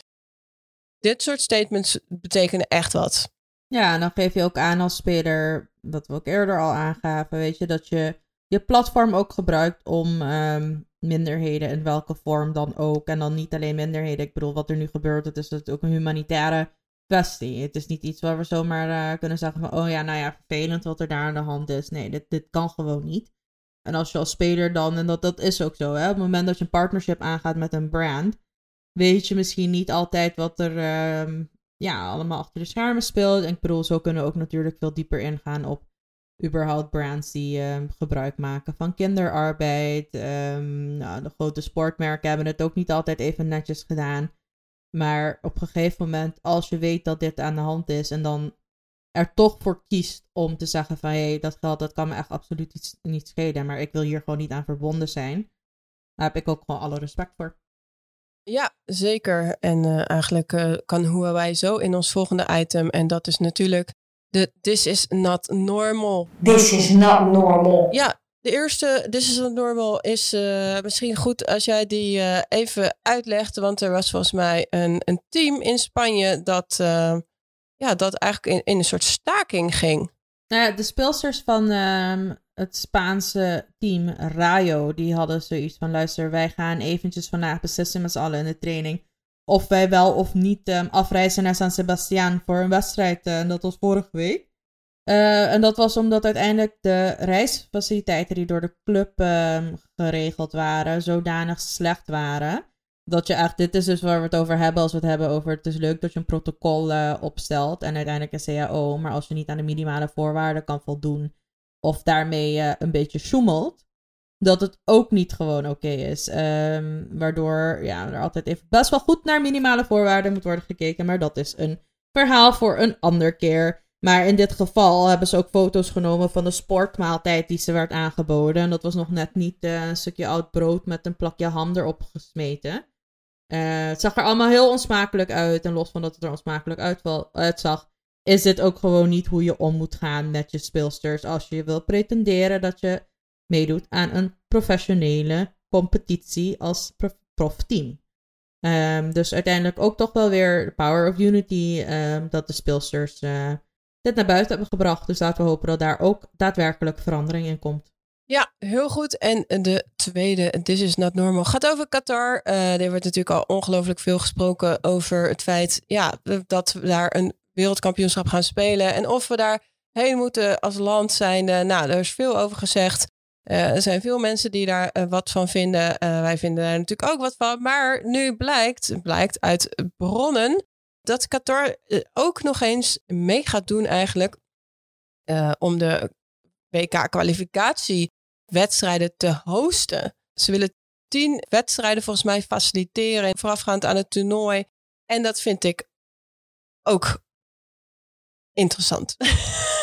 dit soort statements betekenen echt wat. Ja, en dan geef je ook aan als speler, wat we ook eerder al aangaven, weet je, dat je je platform ook gebruikt om um, minderheden in welke vorm dan ook. En dan niet alleen minderheden. Ik bedoel, wat er nu gebeurt, het is ook een humanitaire kwestie. Het is niet iets waar we zomaar uh, kunnen zeggen van, oh ja, nou ja, vervelend wat er daar aan de hand is. Nee, dit, dit kan gewoon niet. En als je als speler dan, en dat, dat is ook zo, hè, op het moment dat je een partnership aangaat met een brand, weet je misschien niet altijd wat er uh, ja, allemaal achter de schermen speelt. En ik bedoel, zo kunnen we ook natuurlijk veel dieper ingaan op überhaupt brands die ehm, gebruik maken van kinderarbeid. Ehm, nou, de grote sportmerken hebben het ook niet altijd even netjes gedaan. Maar op een gegeven moment, als je weet dat dit aan de hand is en dan er toch voor kiest om te zeggen van hé, hey, dat geld dat kan me echt absoluut niet, niet schelen, maar ik wil hier gewoon niet aan verbonden zijn. Daar heb ik ook gewoon alle respect voor. Ja, zeker. En eh, eigenlijk uh, kan wij zo in ons volgende item. En dat is natuurlijk de This is not normal. This is not normal. Ja, de eerste This is not normal is uh, misschien goed als jij die even uitlegt. Want er was volgens mij een, een team in Spanje dat, ja, dat eigenlijk in, in een soort staking ging. Nou ja, de speelsters van um, het Spaanse team Rayo, die hadden zoiets van, luister, wij gaan eventjes vandaag beslissen met z'n allen in de training of wij wel of niet um, afreizen naar San Sebastián voor een wedstrijd. Uh, en dat was vorige week. Uh, en dat was omdat uiteindelijk de reisfaciliteiten die door de club um, geregeld waren, zodanig slecht waren. Dat je echt, dit is dus waar we het over hebben als we het hebben over, het is leuk dat je een protocol uh, opstelt en uiteindelijk een CAO, maar als je niet aan de minimale voorwaarden kan voldoen, of daarmee een beetje sjoemelt, dat het ook niet gewoon oké is. Um, waardoor ja, er altijd even best wel goed naar minimale voorwaarden moet worden gekeken. Maar dat is een verhaal voor een ander keer. Maar in dit geval hebben ze ook foto's genomen van de sportmaaltijd die ze werd aangeboden. En dat was nog net niet uh, een stukje oud brood met een plakje ham erop gesmeten. Uh, het zag er allemaal heel onsmakelijk uit. En los van dat het er onsmakelijk uitzag, is dit ook gewoon niet hoe je om moet gaan met je speelsters. Als je wil pretenderen dat je meedoet aan een professionele competitie als prof, profteam. Um, dus uiteindelijk ook toch wel weer de Power of Unity um, dat de speelsters uh, dit naar buiten hebben gebracht. Dus laten we hopen dat daar ook daadwerkelijk verandering in komt. Ja, heel goed. En de tweede, This is not normal, gaat over Qatar. Uh, er wordt natuurlijk al ongelooflijk veel gesproken over het feit ja, dat we daar een wereldkampioenschap gaan spelen. En of we daar heen moeten als land zijn. nou, er is veel over gezegd. Uh, er zijn veel mensen die daar uh, wat van vinden. Uh, wij vinden daar natuurlijk ook wat van. Maar nu blijkt, blijkt uit bronnen dat Qatar ook nog eens mee gaat doen eigenlijk om de WK-kwalificatiewedstrijden te hosten. Ze willen tien wedstrijden volgens mij faciliteren voorafgaand aan het toernooi. En dat vind ik ook interessant. *laughs*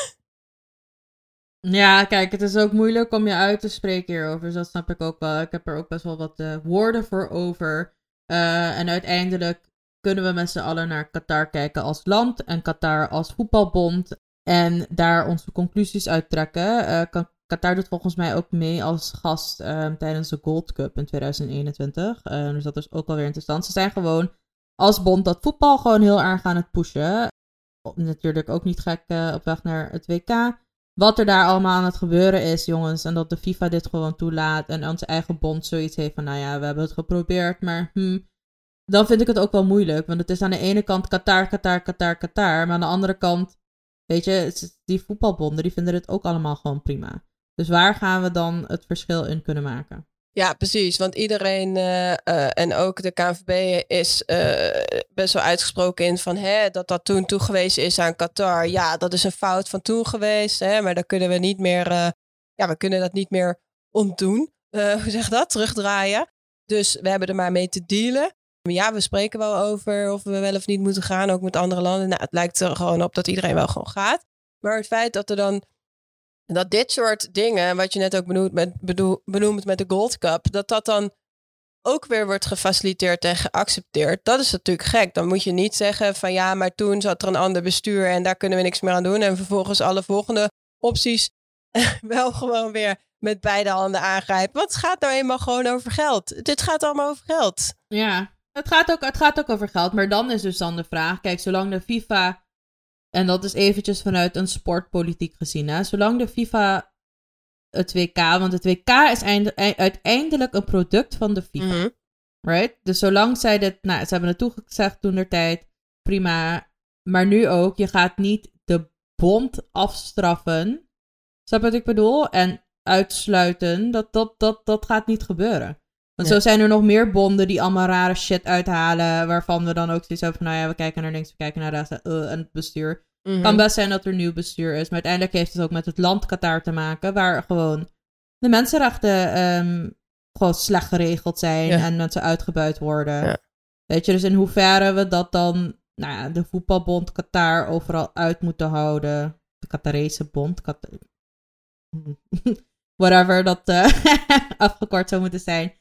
Ja, kijk, het is ook moeilijk om je uit te spreken hierover. Dus dat snap ik ook wel. Ik heb er ook best wel wat uh, woorden voor over. Uh, en uiteindelijk kunnen we met z'n allen naar Qatar kijken als land en Qatar als voetbalbond. En daar onze conclusies uit trekken. Uh, Qatar doet volgens mij ook mee als gast ehm, tijdens de Gold Cup in 2021. dus dat is ook wel weer interessant. Ze zijn gewoon als bond dat voetbal gewoon heel erg aan het pushen. Natuurlijk ook niet gek op weg naar het WK wat er daar allemaal aan het gebeuren is, jongens. En dat de FIFA dit gewoon toelaat. En onze eigen bond zoiets heeft van, nou ja, we hebben het geprobeerd, maar hm. Dan vind ik het ook wel moeilijk. Want het is aan de ene kant Qatar, Qatar, Qatar, Qatar. Maar aan de andere kant, weet je, die voetbalbonden, die vinden het ook allemaal gewoon prima. Dus waar gaan we dan het verschil in kunnen maken? Ja, precies. Want iedereen uh, uh, en ook de KNVB is uh, best wel uitgesproken in van hè, dat dat toen toegewezen is aan Qatar. Ja, dat is een fout van toen geweest. Hè, maar dan kunnen we niet meer, ja, we kunnen dat niet meer ontdoen. *laughs* hoe zeg dat? Terugdraaien. Dus we hebben er maar mee te dealen. Ja, we spreken wel over of we wel of niet moeten gaan, ook met andere landen. Nou, het lijkt er gewoon op dat iedereen wel gewoon gaat. Maar het feit dat er dan dat dit soort dingen, wat je net ook benoemt met, bedoel, met de Gold Cup, dat dat dan ook weer wordt gefaciliteerd en geaccepteerd. Dat is natuurlijk gek. Dan moet je niet zeggen van ja, maar toen zat er een ander bestuur en daar kunnen we niks meer aan doen. En vervolgens alle volgende opties *laughs* wel gewoon weer met beide handen aangrijpen. Want het gaat nou eenmaal gewoon over geld. Dit gaat allemaal over geld. Ja, het gaat ook, het gaat ook over geld. Maar dan is dus dan de vraag, kijk, zolang de FIFA en dat is eventjes vanuit een sportpolitiek gezien. Hè. Zolang de FIFA het WK, want het WK is uiteindelijk een product van de FIFA. Mhm. Right? Dus zolang zij dit, nou, ze hebben het toegezegd toen der tijd, prima. Maar nu ook, je gaat niet de bond afstraffen. Snap je wat ik bedoel? En uitsluiten, dat, dat, dat, dat gaat niet gebeuren. Want zo zijn er nog meer bonden die allemaal rare shit uithalen. Waarvan we dan ook zoiets hebben van, nou ja, we kijken naar links, we kijken naar rechts. Uh, en het bestuur Mhm. kan best zijn dat er nieuw bestuur is. Maar uiteindelijk heeft het ook met het land Qatar te maken. Waar gewoon de mensenrechten ehm, gewoon slecht geregeld zijn. Ja. En mensen uitgebuit worden. Ja. Weet je, dus in hoeverre we dat dan... Nou ja, de voetbalbond Qatar overal uit moeten houden. De Qatarese bond. Qat- *laughs* Whatever dat eh, *laughs* afgekort zou moeten zijn.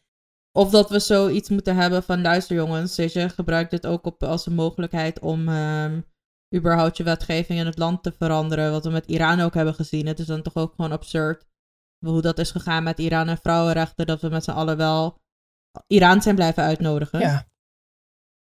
Of dat we zoiets moeten hebben van luister jongens, je, gebruik dit ook op, als een mogelijkheid om ehm, überhaupt je wetgeving in het land te veranderen. Wat we met Iran ook hebben gezien. Het is dan toch ook gewoon absurd hoe dat is gegaan met Iran en vrouwenrechten. Dat we met z'n allen wel Iran zijn blijven uitnodigen. Ja.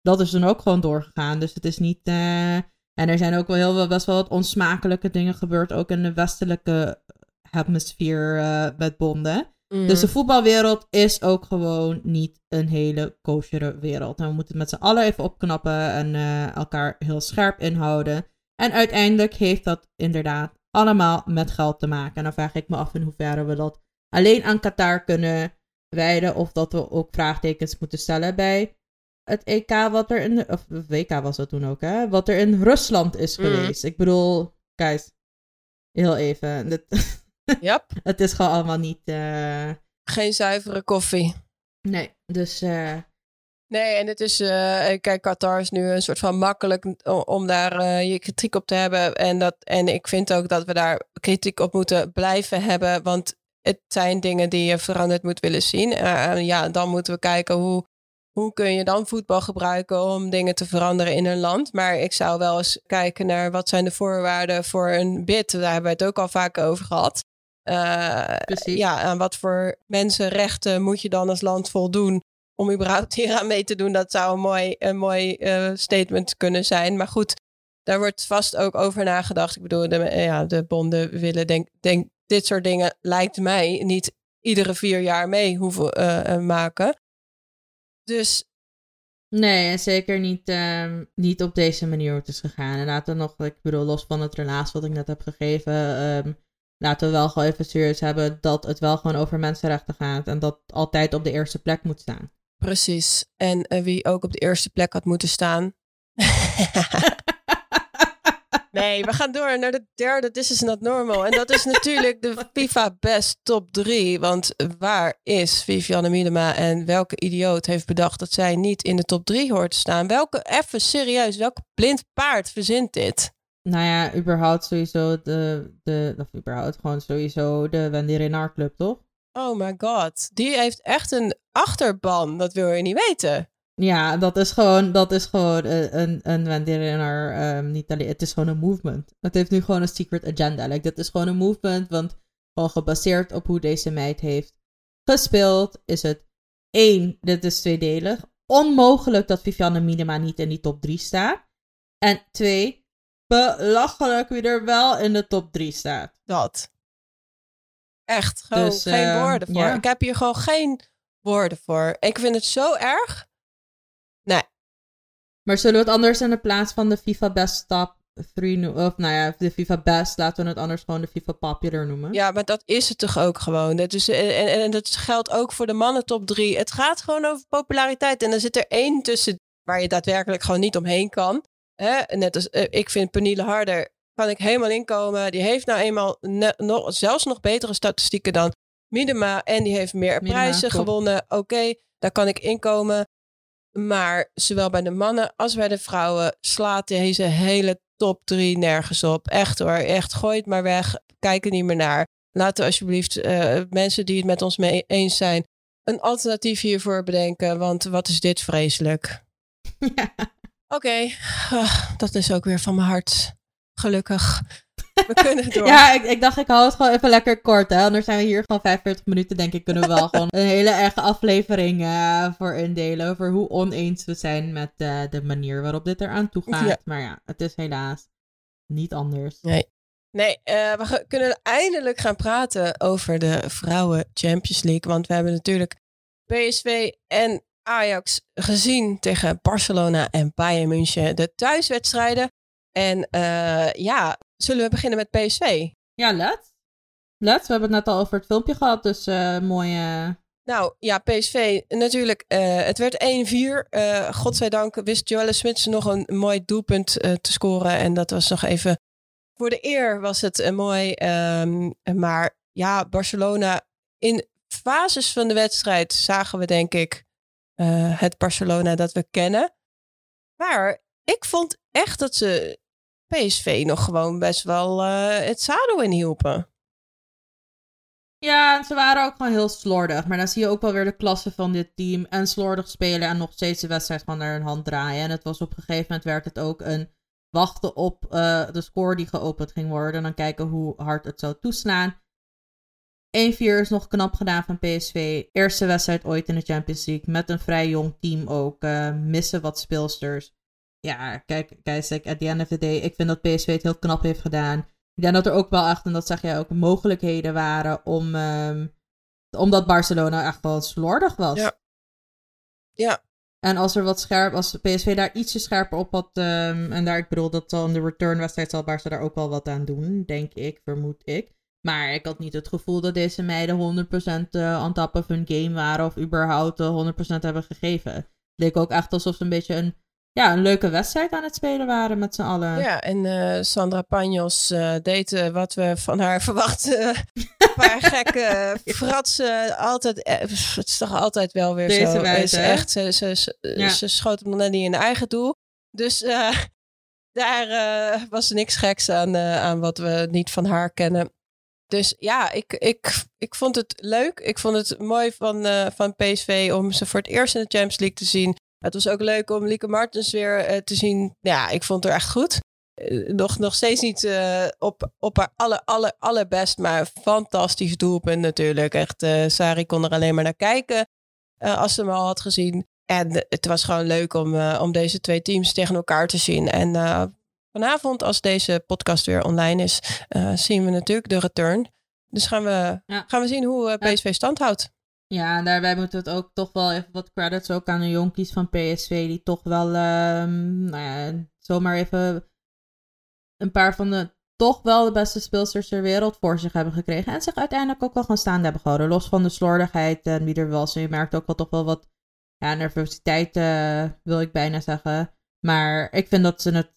Dat is dan ook gewoon doorgegaan. Dus het is niet. eh, En er zijn ook wel heel wel best wel wat onsmakelijke dingen gebeurd. Ook in de westelijke hemisfeer eh, met bonden. Mhm. Dus de voetbalwereld is ook gewoon niet een hele kosheren wereld. En we moeten het met z'n allen even opknappen en eh, elkaar heel scherp inhouden. En uiteindelijk heeft dat inderdaad allemaal met geld te maken. En dan vraag ik me af in hoeverre we dat alleen aan Qatar kunnen wijden. Of dat we ook vraagtekens moeten stellen bij het EK wat er in... Of WK was dat toen ook, hè? Wat er in Rusland is Mhm. geweest. Ik bedoel, guys, heel even. Dit, *laughs* Yep. *laughs* het is gewoon allemaal niet... eh, Geen zuivere koffie. Nee, dus eh, Nee, en het is, eh, kijk, Qatar is nu een soort van makkelijk om daar eh, je kritiek op te hebben. En, dat, en ik vind ook dat we daar kritiek op moeten blijven hebben, want het zijn dingen die je veranderd moet willen zien. Eh, en ja, dan moeten we kijken hoe, hoe kun je dan voetbal gebruiken om dingen te veranderen in een land. Maar ik zou wel eens kijken naar wat zijn de voorwaarden voor een bid. Daar hebben we het ook al vaak over gehad. Ja, aan wat voor mensenrechten moet je dan als land voldoen om überhaupt hier aan mee te doen? Dat zou een mooi, een mooi eh, statement kunnen zijn. Maar goed, daar wordt vast ook over nagedacht. Ik bedoel, de, eh, ja, de bonden willen denk, denk dit soort dingen, lijkt mij, niet iedere vier jaar mee hoeven eh, maken. Dus nee, en zeker niet, ehm, niet op deze manier hoe het is gegaan. En laten we nog, ik bedoel, los van het relaas wat ik net heb gegeven, ehm, laten we wel gewoon even serieus hebben dat het wel gewoon over mensenrechten gaat. En dat altijd op de eerste plek moet staan. precies. En eh, wie ook op de eerste plek had moeten staan. *laughs* Nee, we gaan door naar de derde This is not normal. En dat is natuurlijk de *laughs* FIFA Best Top 3. Want waar is Vivianne Miedema en welke idioot heeft bedacht dat zij niet in de top 3 hoort te staan? Welke, even serieus, welk blind paard verzint dit? Nou ja, überhaupt sowieso de, de of überhaupt gewoon sowieso de Wendy Renard Club, toch? Oh my god, die heeft echt een achterban, dat wil je niet weten. Ja, dat is gewoon, dat is gewoon een, een, een Wendy Renard, ehm, niet alleen, het is gewoon een movement. Het heeft nu gewoon een secret agenda. Like, dit is gewoon een movement, want gewoon gebaseerd op hoe deze meid heeft gespeeld, is het één, dit is tweedelig, onmogelijk dat Vivianne Minima niet in die top 3 staat. En twee, belachelijk wie er wel in de top 3 staat. Dat. Echt, gewoon Dus, geen eh, woorden voor. ja. Ik heb hier gewoon geen woorden voor. Ik vind het zo erg. Nee, Maar zullen we het anders in de plaats van de FIFA Best Top 3 noemen? Of nou ja, de FIFA Best, laten we het anders gewoon de FIFA Popular noemen. Ja, maar dat is het toch ook gewoon. Dat is, en, en, en dat geldt ook voor de mannen top 3. Het gaat gewoon over populariteit. En er zit er één tussen waar je daadwerkelijk gewoon niet omheen kan. Hè? Net als eh, ik vind Peniele Harder, kan ik helemaal inkomen. Die heeft nou eenmaal ne- nog, zelfs nog betere statistieken dan Minima. En die heeft meer Minima, prijzen gewonnen. Oké, daar kan ik inkomen. Maar zowel bij de mannen als bij de vrouwen slaat deze hele top 3 nergens op. Echt hoor, echt gooi het maar weg. Kijk er niet meer naar. Laten we alsjeblieft eh, mensen die het met ons mee eens zijn een alternatief hiervoor bedenken. Want wat is dit vreselijk? *laughs* Ja. Oké, ah, dat is ook weer van mijn hart. Gelukkig. We kunnen *laughs* door. Ja, ik, ik dacht ik hou het gewoon even lekker kort, hè. Anders zijn we hier gewoon 45 minuten, denk ik, kunnen we wel gewoon een hele erge aflevering eh, voor indelen. Over hoe oneens we zijn met eh, de manier waarop dit eraan toe gaat. Ja. Maar ja, het is helaas niet anders. Nee. Nee, eh, we kunnen eindelijk gaan praten over de Vrouwen Champions League. Want we hebben natuurlijk PSV en Ajax gezien tegen Barcelona en Bayern München. De thuiswedstrijden. En eh, ja, zullen we beginnen met PSV? Ja, let's. Let's, we hebben het net al over het filmpje gehad, dus eh mooie... Nou ja, PSV natuurlijk. eh, het werd 1-4. Eh godzijdank wist Joelle Smits nog een mooi doelpunt eh, te scoren. En dat was nog even voor de eer was het uh, mooi. ehm, maar ja, Barcelona in fases van de wedstrijd zagen we denk ik eh, het Barcelona dat we kennen. Maar ik vond echt dat ze PSV nog gewoon best wel eh, het zadel in hielpen. Ja, ze waren ook gewoon heel slordig. Maar dan zie je ook wel weer de klasse van dit team. En slordig spelen en nog steeds de wedstrijd gewoon naar hun hand draaien. En het was op een gegeven moment werd het ook een wachten op uh, de score die geopend ging worden. En dan kijken hoe hard het zou toeslaan. 1-4 is nog knap gedaan van PSV. Eerste wedstrijd ooit in de Champions League. Met een vrij jong team ook. Uh, missen wat speelsters. Ja, kijk, kijk, at the end of the day. Ik vind dat PSV het heel knap heeft gedaan. Ik denk dat er ook wel echt, en dat zeg jij ook, mogelijkheden waren om. Um, omdat Barcelona echt wel slordig was. Ja. Ja. En als er wat scherp, als PSV daar ietsje scherper op had. Um, en daar, ik bedoel, dat zal in de returnwedstrijd zal Barça daar ook wel wat aan doen, denk ik, vermoed ik. Maar ik had niet het gevoel dat deze meiden 100% uh, on top of hun game waren. Of überhaupt uh, 100% hebben gegeven. Het leek ook echt alsof ze een beetje een ja, een leuke wedstrijd aan het spelen waren met z'n allen. Ja, en uh, Sandra Panjos uh, deed uh, wat we van haar *laughs* verwachten. een paar gekke *laughs* fratsen. Altijd, het is toch altijd wel weer Deze zo. wijze, is echt, ze, ze, ze, ja. ze schoot hem net niet in eigen doel. Dus *laughs* daar was niks geks aan, aan wat we niet van haar kennen. Dus ja, ik, ik, ik vond het leuk. Ik vond het mooi van, van PSV om ze voor het eerst in de Champions League te zien. Het was ook leuk om Lieke Martens weer uh, te zien. Ja, ik vond haar echt goed. Uh, nog, nog steeds niet uh, op, op haar aller, aller, allerbest, maar fantastisch doelpunt natuurlijk. Echt, Sari kon er alleen maar naar kijken als ze hem al had gezien. En het was gewoon leuk om, om deze twee teams tegen elkaar te zien. En vanavond, als deze podcast weer online is, zien we natuurlijk de return. Dus gaan we, ja. gaan we zien hoe PSV stand houdt. Ja, en daarbij moeten we het ook toch wel even wat credits ook aan de jonkies van PSV. Die toch wel, um, nou ja, zomaar even een paar van de toch wel de beste speelsters ter wereld voor zich hebben gekregen. En zich uiteindelijk ook wel gaan staan hebben gehouden. Los van de slordigheid en wie er was. Je merkt ook wel toch wel wat ja, nervositeit, uh, wil ik bijna zeggen. Maar ik vind dat ze het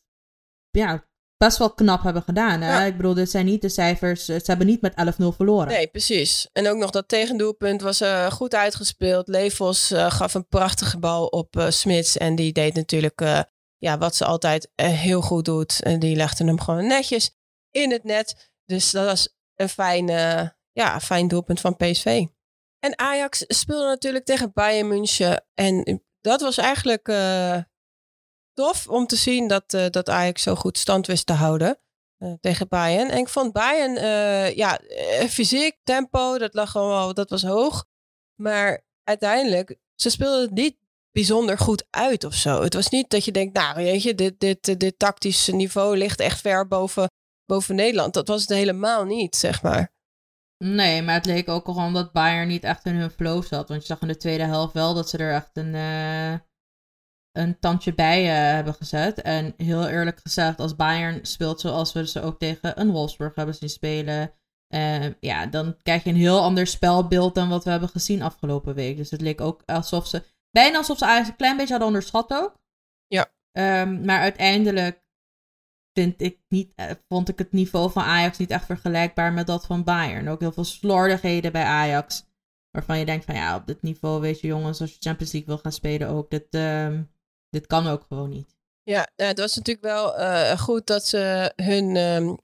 ja, best wel knap hebben gedaan. Hè? Ja. Ik bedoel, dit zijn niet de cijfers. Ze hebben niet met 11-0 verloren. Nee, precies. En ook nog dat tegendoelpunt was uh, goed uitgespeeld. Levos uh, gaf een prachtige bal op uh, Smits. En die deed natuurlijk ja, wat ze altijd heel goed doet. En die legde hem gewoon netjes in het net. Dus dat was een fijn, ja, fijn doelpunt van PSV. En Ajax speelde natuurlijk tegen Bayern München. En dat was eigenlijk tof om te zien dat, uh, dat Ajax zo goed stand wist te houden uh, tegen Bayern. En ik vond Bayern, uh, ja, fysiek, tempo, dat lag gewoon dat was hoog. Maar uiteindelijk, ze speelden het niet bijzonder goed uit of zo. Het was niet dat je denkt, nou weet je, dit, dit, dit tactische niveau ligt echt ver boven, boven Nederland. Dat was het helemaal niet, zeg maar. Nee, maar het leek ook gewoon dat Bayern niet echt in hun flow zat. Want je zag in de tweede helft wel dat ze er echt een een tandje bij uh, hebben gezet. En heel eerlijk gezegd, als Bayern speelt zoals we ze ook tegen een Wolfsburg hebben zien spelen. Uh, ja, dan krijg je een heel ander spelbeeld dan wat we hebben gezien afgelopen week. Dus het leek ook alsof ze. Bijna alsof ze eigenlijk een klein beetje hadden onderschat ook. Ja. Um, maar uiteindelijk vind ik niet, uh, vond ik het niveau van Ajax niet echt vergelijkbaar met dat van Bayern. Ook heel veel slordigheden bij Ajax. Waarvan je denkt van ja, op dit niveau, weet je jongens, als je Champions League wil gaan spelen ook. Dit, um, dit kan ook gewoon niet. Ja, nou, het was natuurlijk wel uh, goed dat ze hun um,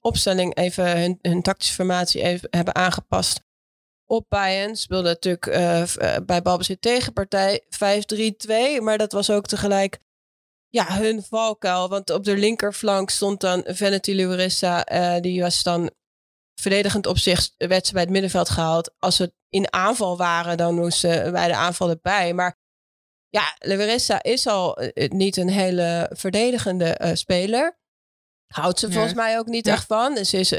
opstelling even, hun, hun tactische formatie even hebben aangepast op Bayern. Speelde natuurlijk uh, bij balbezit tegenpartij 5-3-2, maar dat was ook tegelijk ja, hun valkuil. Want op de linkerflank stond dan Vanity Luarissa, uh, die was dan verdedigend opzicht werd ze bij het middenveld gehaald. Als ze in aanval waren, dan moesten bij de aanval erbij. Maar ja, Larissa is al uh, niet een hele verdedigende uh, speler. Houdt ze volgens mij ook niet echt van. Dus is,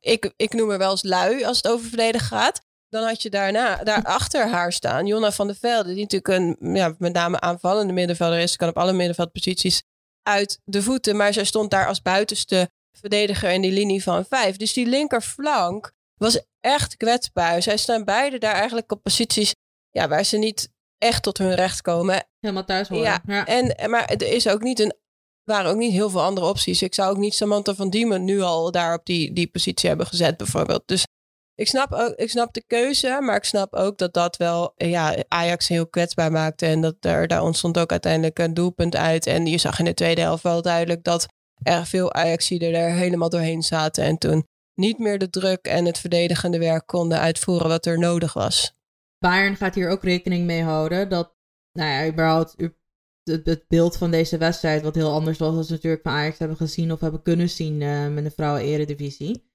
ik, ik noem haar wel eens lui als het over verdedigen gaat. Dan had je daarna, daar *laughs* achter haar staan Jonna van der Velde. Die natuurlijk een ja, met name aanvallende middenvelder is. Ze kan op alle middenveldposities uit de voeten. Maar zij stond daar als buitenste verdediger in die linie van vijf. Dus die linkerflank was echt kwetsbaar. Zij staan beide daar eigenlijk op posities ja, waar ze niet echt tot hun recht komen. Helemaal thuis horen. Ja, ja. En, maar er is ook niet een waren ook niet heel veel andere opties. Ik zou ook niet Samantha van Diemen nu al daar op die, die positie hebben gezet, bijvoorbeeld. Dus ik snap, ook, ik snap de keuze, maar ik snap ook dat dat wel ja, Ajax heel kwetsbaar maakte. En dat er, daar ontstond ook uiteindelijk een doelpunt uit. En je zag in de tweede helft wel duidelijk dat er veel Ajaxiden er helemaal doorheen zaten. En toen niet meer de druk en het verdedigende werk konden uitvoeren wat er nodig was. Bayern gaat hier ook rekening mee houden dat, nou ja, überhaupt het, het beeld van deze wedstrijd, wat heel anders was dan natuurlijk van Ajax hebben gezien of hebben kunnen zien uh, met de vrouwen-eredivisie.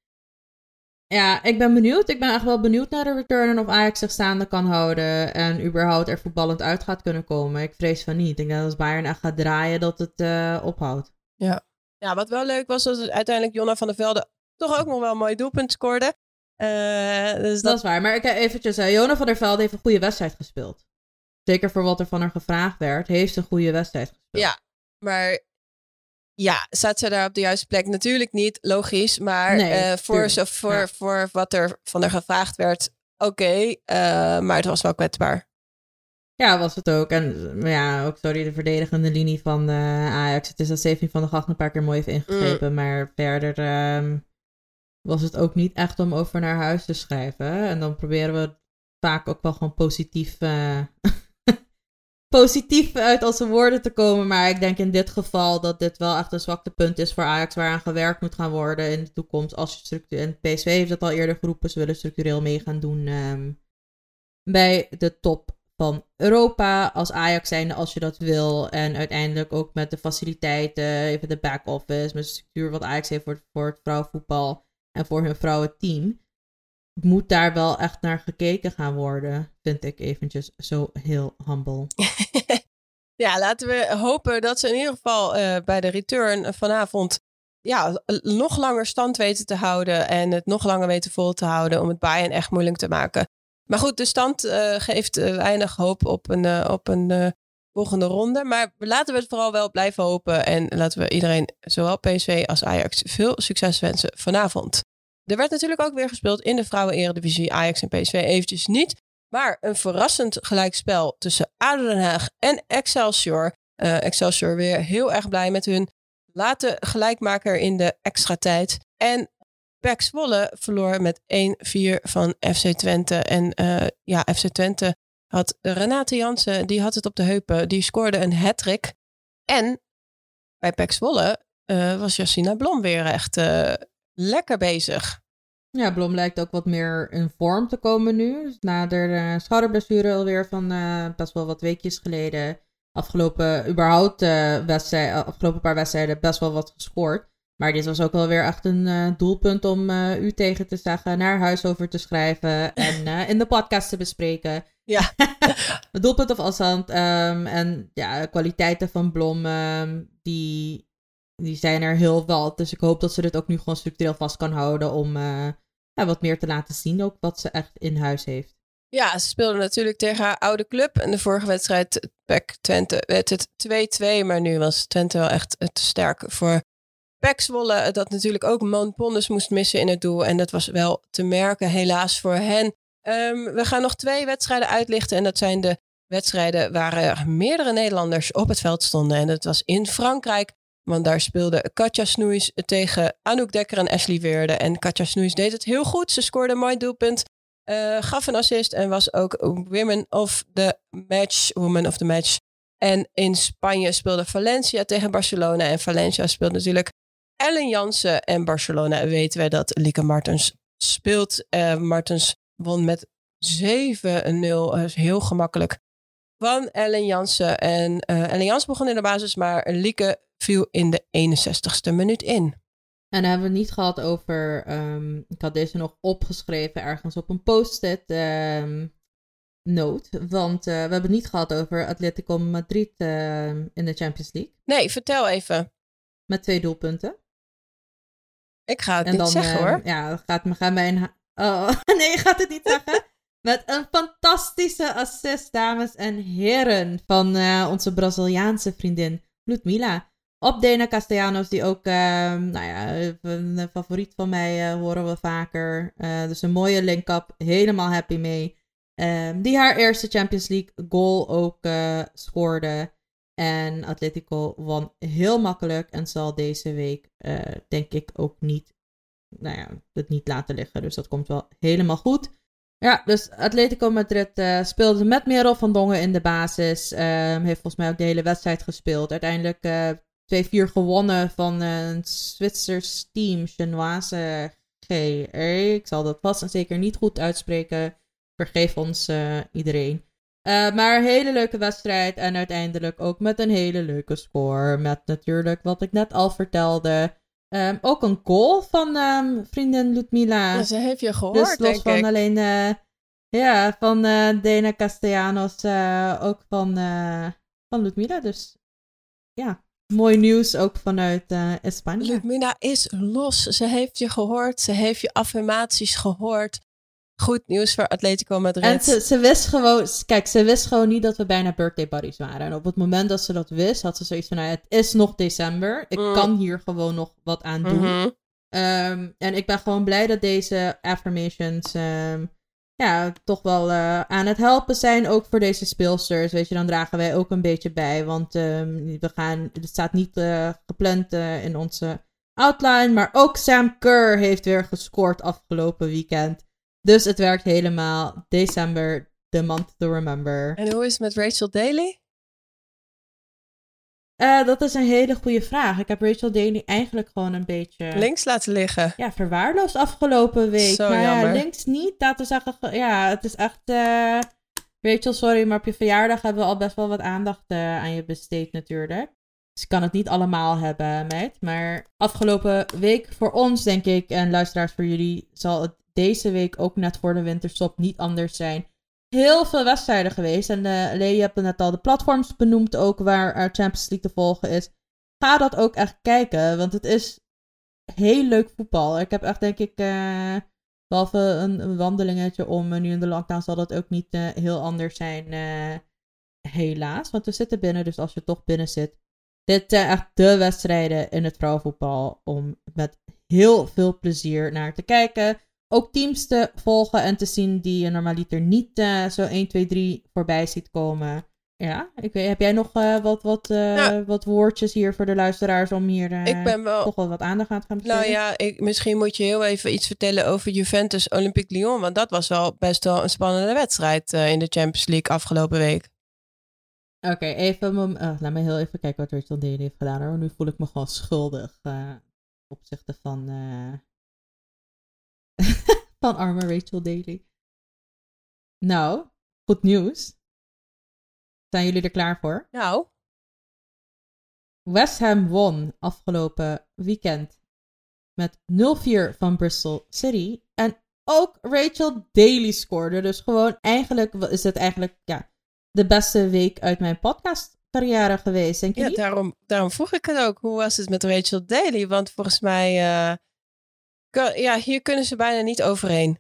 Ja, ik ben benieuwd. Ik ben echt wel benieuwd naar de return en of Ajax zich staande kan houden en überhaupt er voetballend uit gaat kunnen komen. Ik vrees van niet. Ik denk dat als Bayern echt gaat draaien, dat het uh, ophoudt. Ja. ja, wat wel leuk was, dat uiteindelijk Jonna van der Velde toch ook nog wel een mooi doelpunt scoorde. Uh, dus dat... dat... is waar. Maar ik heb eventjes, uh, Jona van der Velde heeft een goede wedstrijd gespeeld. Zeker voor wat er van haar gevraagd werd, heeft ze een goede wedstrijd gespeeld. Ja, maar ja, staat ze daar op de juiste plek? Natuurlijk niet, logisch. Maar nee, uh, voor, zo, voor, ja. voor wat er van haar gevraagd werd, oké. Okay, maar het was wel kwetsbaar. Ja, was het ook. En ja, ook sorry, de verdedigende linie van Ajax. Het is dat Stephanie van de Gracht een paar keer mooi heeft ingegrepen. Mm. Maar verder um, was het ook niet echt om over naar huis te schrijven. En dan proberen we vaak ook wel gewoon positief, uh, *laughs* positief uit onze woorden te komen. Maar ik denk in dit geval dat dit wel echt een zwakte punt is voor Ajax waaraan gewerkt moet gaan worden in de toekomst. Als je structuur, en PSV heeft dat al eerder geroepen, ze willen structureel mee gaan doen um, bij de top van Europa als Ajax zijnde als je dat wil. En uiteindelijk ook met de faciliteiten, even de back-office, met de structuur wat Ajax heeft voor, voor het vrouwenvoetbal en voor hun vrouwenteam, moet daar wel echt naar gekeken gaan worden, vind ik eventjes zo heel humble. *laughs* ja, laten we hopen dat ze in ieder geval uh, bij de return vanavond ja, nog langer stand weten te houden en het nog langer weten vol te houden om het Bayern echt moeilijk te maken. Maar goed, de stand uh, geeft uh, weinig hoop op een, op een volgende ronde. Maar laten we het vooral wel blijven hopen. En laten we iedereen, zowel PSV als Ajax, veel succes wensen vanavond. Er werd natuurlijk ook weer gespeeld in de vrouwen-eredivisie. Ajax en PSV eventjes niet. Maar een verrassend gelijkspel tussen ADO Den Haag en Excelsior. Uh, Excelsior weer heel erg blij met hun late gelijkmaker in de extra tijd. En PEC Zwolle verloor met 1-4 van FC Twente. En uh, ja, FC Twente had Renate Jansen, die had het op de heupen. Die scoorde een hat-trick. En bij PEC Zwolle uh, was Jacina Blom weer echt uh, lekker bezig. Ja, Blom lijkt ook wat meer in vorm te komen nu. Dus na de uh, schouderblessure alweer van best wel wat weekjes geleden. Afgelopen, überhaupt, wedstrijd, afgelopen paar wedstrijden best wel wat gescoord. Maar dit was ook wel weer echt een doelpunt om u tegen te zeggen, naar huis over te schrijven en in de podcast te bespreken. Ja. *laughs* het doelpunt of afstand um, en ja, kwaliteiten van Blom, um, die, die zijn er heel wel. Dus ik hoop dat ze dit ook nu gewoon structureel vast kan houden om ja, wat meer te laten zien, ook wat ze echt in huis heeft. Ja, ze speelde natuurlijk tegen haar oude club. En de vorige wedstrijd, PEC Twente, werd het 2-2. Maar nu was Twente wel echt te sterk voor Pek Zwolle, dat natuurlijk ook Moon moest missen in het doel. En dat was wel te merken, helaas voor hen. Um, we gaan nog twee wedstrijden uitlichten. En dat zijn de wedstrijden waar er meerdere Nederlanders op het veld stonden. En dat was in Frankrijk. Want daar speelde Katja Snoeis tegen Anouk Dekker en Ashley Weerde. En Katja Snoeis deed het heel goed. Ze scoorde een mooi doelpunt. Uh, gaf een assist en was ook Women of the Match. Woman of the Match. En in Spanje speelde Valencia tegen Barcelona. En Valencia speelde natuurlijk Ellen Jansen en Barcelona weten wij dat Lieke Martens speelt. Uh, Martens won met 7-0, uh, heel gemakkelijk van Ellen Jansen. En uh, Ellen Jansen begon in de basis, maar Lieke viel in de 61ste minuut in. En dan hebben we het niet gehad over, um, ik had deze nog opgeschreven ergens op een post-it um, note. Want uh, we hebben het niet gehad over Atletico Madrid uh, in de Champions League. Nee, vertel even. Met twee doelpunten. Ik ga het en niet dan, zeggen hoor. Ja, gaat, gaat mijn... Oh, *laughs* nee, je gaat het niet zeggen. Met een fantastische assist, dames en heren, van uh, onze Braziliaanse vriendin Ludmila. Op Dena Castellanos, die ook, uh, nou ja, een favoriet van mij uh, horen we vaker. dus een mooie link-up, helemaal happy mee. Ehm, die haar eerste Champions League goal ook scoorde. En Atletico won heel makkelijk en zal deze week, eh, denk ik, ook niet, nou ja, het niet laten liggen. Dus dat komt wel helemaal goed. Ja, dus Atletico Madrid uh, speelde met Merel van Dongen in de basis. Um, heeft volgens mij ook de hele wedstrijd gespeeld. Uiteindelijk uh, 2-4 gewonnen van een Zwitsers team, Genoise GR. Ik zal dat vast en zeker niet goed uitspreken. Vergeef ons uh, iedereen. Maar hele leuke wedstrijd. En uiteindelijk ook met een hele leuke score. Met natuurlijk wat ik net al vertelde. Um, ook een goal van um, vriendin Ludmila. Ja, ze heeft je dus gehoord, los denk van ik. alleen... Uh, ja, van uh, Dena Castellanos. ook van, van Ludmila. Dus ja, mooi nieuws ook vanuit Spanje. Ludmila is los. Ze heeft je gehoord. Ze heeft je affirmaties gehoord. Goed nieuws voor Atletico Madrid. En ze, ze wist gewoon, kijk, ze wist gewoon niet dat we bijna birthday buddies waren. En op het moment dat ze dat wist, had ze zoiets van, nou, het is nog december. Ik Mm. kan hier gewoon nog wat aan doen. Mhm. Um, en ik ben gewoon blij dat deze affirmations um, ja, toch wel uh, aan het helpen zijn. Ook voor deze speelsters. Weet je, dan dragen wij ook een beetje bij. Want um, we gaan, het staat niet uh, gepland uh, in onze outline. Maar ook Sam Kerr heeft weer gescoord afgelopen weekend. Dus het werkt helemaal. December, the month to remember. En hoe is het met Rachel Daly? Uh, dat is een hele goede vraag. Ik heb Rachel Daly eigenlijk gewoon een beetje... Links laten liggen. Ja, verwaarloosd afgelopen week. Zo maar jammer. ja, links niet. Dat is echt... Ja, het is echt... Uh... Rachel, sorry, maar op je verjaardag hebben we al best wel wat aandacht uh, aan je besteed natuurlijk. Dus ik kan het niet allemaal hebben, meid. Maar afgelopen week voor ons, denk ik, en luisteraars voor jullie, zal het deze week ook net voor de winterstop niet anders zijn. Heel veel wedstrijden geweest. En uh, Lee, je hebt net al de platforms benoemd ook waar Champions League te volgen is. Ga dat ook echt kijken, want het is heel leuk voetbal. Ik heb echt, denk ik, uh, behalve een, wandelingetje om, nu in de lockdown zal dat ook niet heel anders zijn, helaas. Want we zitten binnen, dus als je toch binnen zit. Dit zijn echt de wedstrijden in het vrouwenvoetbal om met heel veel plezier naar te kijken ook teams te volgen en te zien die je normaliter niet uh, zo 1, 2, 3 voorbij ziet komen. Ja, ik weet, heb jij nog uh, wat, wat, uh, ja. wat woordjes hier voor de luisteraars om hier ik ben wel... toch wel wat aandacht aan te gaan besteden? Nou ja, ik, misschien moet je heel even iets vertellen over Juventus Olympique Lyon. Want dat was wel best wel een spannende wedstrijd in de Champions League afgelopen week. Oké, okay, even, oh, laat me heel even kijken wat Rachel Daly heeft gedaan. Hoor. Nu voel ik me gewoon schuldig opzichte van *laughs* van arme Rachel Daly. Nou, goed nieuws. Zijn jullie er klaar voor? Nou. West Ham won afgelopen weekend met 0-4 van Bristol City. En ook Rachel Daly scoorde. Dus gewoon eigenlijk is het eigenlijk ja, de beste week uit mijn podcastcarrière geweest. Denk je ja, niet? daarom, daarom vroeg ik het ook. Hoe was het met Rachel Daly? Want volgens mij... Uh ja, hier kunnen ze bijna niet overheen.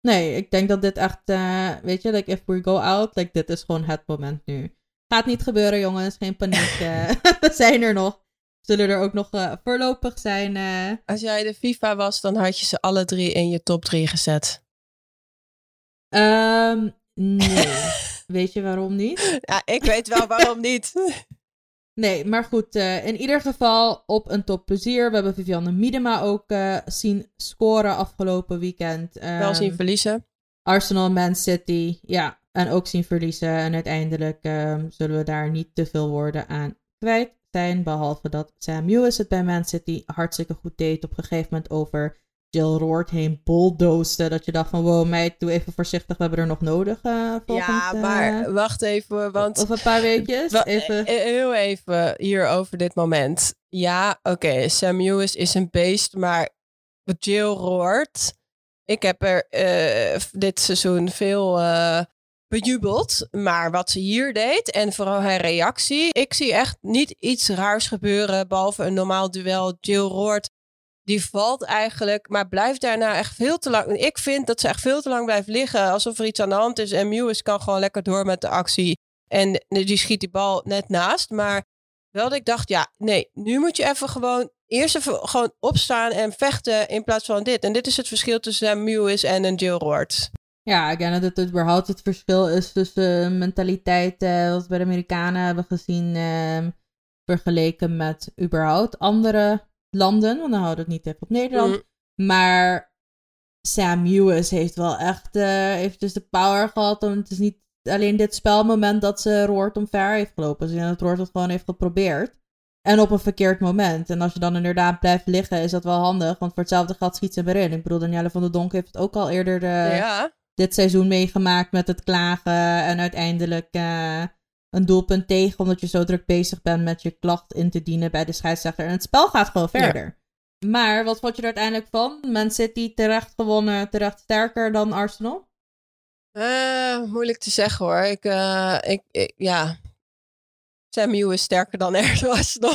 Nee, ik denk dat dit echt, uh, weet je, like if we go out, like dit is gewoon het moment nu. Gaat niet gebeuren, jongens, geen paniek. *laughs* we zijn er nog. Zullen er ook nog uh, voorlopig zijn. Als jij de FIFA was, dan had je ze alle drie in je top drie gezet. Um, nee. *laughs* weet je waarom niet? Ja, ik weet wel waarom niet. *laughs* Nee, maar goed. Uh, in ieder geval op een top plezier. We hebben Vivianne Miedema ook uh, zien scoren afgelopen weekend. Um, Wel zien verliezen. Arsenal, Man City. Ja, en ook zien verliezen. En uiteindelijk um, zullen we daar niet te veel woorden aan kwijt zijn. Behalve dat Sam Lewis het bij Man City hartstikke goed deed. Op een gegeven moment over Jill Roord heen bulldozde. Dat je dacht van wow meid, doe even voorzichtig. We hebben er nog nodig uh, volgend, Ja, maar wacht even. Want Of een paar weekjes. Even. Heel even hier over dit moment. Ja, oké. Okay, Sam Lewis is een beest. Maar Jill Roord. Ik heb er uh, dit seizoen veel bejubeld. Maar wat ze hier deed en vooral haar reactie. Ik zie echt niet iets raars gebeuren. Behalve een normaal duel. Jill Roord die valt eigenlijk, maar blijft daarna echt veel te lang. Ik vind dat ze echt veel te lang blijft liggen, alsof er iets aan de hand is. En Mewis kan gewoon lekker door met de actie. En die schiet die bal net naast. Maar wel dat ik dacht, ja, nee, nu moet je even gewoon eerst even gewoon opstaan en vechten in plaats van dit. En dit is het verschil tussen Mewis en een Jill Roord. Ja, ik denk dat het überhaupt het verschil is tussen mentaliteit, uh, wat we bij de Amerikanen hebben gezien, uh, vergeleken met überhaupt andere landen. Want dan houden we het niet even op Nederland. Mm. Maar Sam Lewis heeft wel echt uh, heeft dus de power gehad. Om, het is niet alleen dit spelmoment dat ze Roord omver heeft gelopen. Ze dus dat Roord het gewoon heeft geprobeerd. En op een verkeerd moment. En als je dan inderdaad blijft liggen, is dat wel handig. Want voor hetzelfde gat schiet ze weer in. Ik bedoel, Danielle van der Donk heeft het ook al eerder uh, dit seizoen meegemaakt met het klagen. En uiteindelijk uh, een doelpunt tegen, omdat je zo druk bezig bent met je klacht in te dienen bij de scheidsrechter. En het spel gaat gewoon verder. Maar wat vond je er uiteindelijk van? Man City terecht gewonnen, terecht sterker dan Arsenal? Uh, moeilijk te zeggen hoor. Ik, uh, ik, ik, ja. Sam is sterker dan *laughs* Arsenal.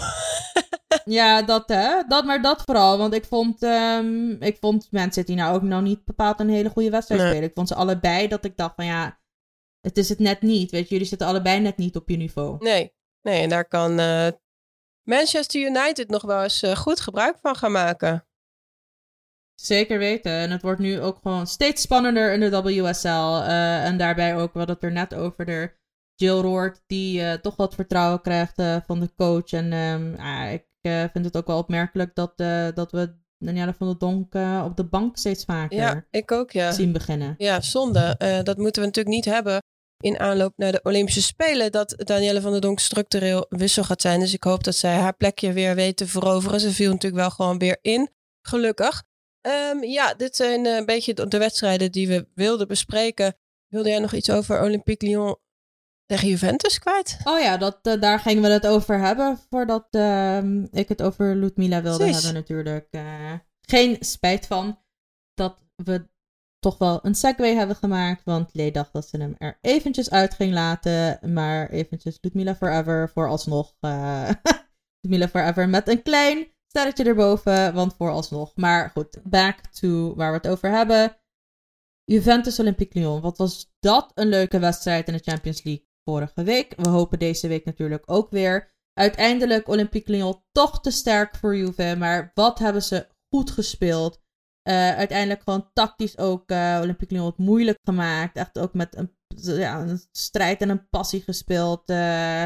ja, dat hè. Dat, maar dat vooral. Want ik vond, um, ik vond Man City nou ook nou niet bepaald een hele goede wedstrijd spelen. Ik vond ze allebei dat ik dacht van ja, het is het net niet. Weet je, jullie zitten allebei net niet op je niveau. Nee, nee en daar kan uh, Manchester United nog wel eens uh, goed gebruik van gaan maken. Zeker weten. En het wordt nu ook gewoon steeds spannender in de WSL. Uh, en daarbij ook, we hadden het er net over, de Jill Roord, die toch wat vertrouwen krijgt van de coach. En um, ik vind het ook wel opmerkelijk dat, dat we Danielle van der Donk op de bank steeds vaker ja, ik ook, ja. zien beginnen. Ja, zonde. dat moeten we natuurlijk niet hebben in aanloop naar de Olympische Spelen dat Danielle van der Donk structureel wissel gaat zijn. Dus ik hoop dat zij haar plekje weer weet te veroveren. Ze viel natuurlijk wel gewoon weer in, gelukkig. Um, ja, dit zijn eh, een beetje de, wedstrijden die we wilden bespreken. Wilde jij nog iets over Olympique Lyon tegen Juventus kwijt? Oh ja, dat, uh, daar gingen we het over hebben voordat uh, ik het over Ludmila wilde hebben natuurlijk. Uh, geen spijt van dat we toch wel een segue hebben gemaakt. Want Lee dacht dat ze hem er eventjes uit ging laten. Maar eventjes Ludmilla Forever vooralsnog. Uh, *laughs* Ludmilla Forever met een klein sterretje erboven. Want vooralsnog. Maar goed, back to waar we het over hebben. Juventus Olympique Lyon. Wat was dat een leuke wedstrijd in de Champions League vorige week. We hopen deze week natuurlijk ook weer. Uiteindelijk Olympique Lyon toch te sterk voor Juve. Maar wat hebben ze goed gespeeld. Uh, uiteindelijk gewoon tactisch ook uh, Olympique Lyon wat moeilijk gemaakt. Echt ook met een, ja, een strijd en een passie gespeeld. Uh,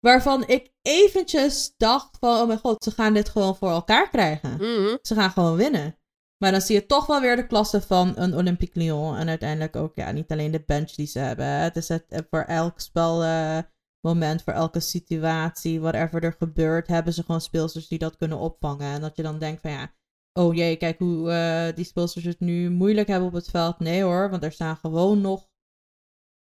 waarvan ik eventjes dacht van, oh mijn god, ze gaan dit gewoon voor elkaar krijgen. Mm Ze gaan gewoon winnen. Maar dan zie je toch wel weer de klasse van een Olympique Lyon. En uiteindelijk ook, ja, niet alleen de bench die ze hebben. Het is het, voor elk spelmoment, voor elke situatie, whatever er gebeurt, hebben ze gewoon speelsters die dat kunnen opvangen. En dat je dan denkt van, ja oh jee, kijk hoe uh, die speelsters het nu moeilijk hebben op het veld. Nee hoor, want er staan gewoon nog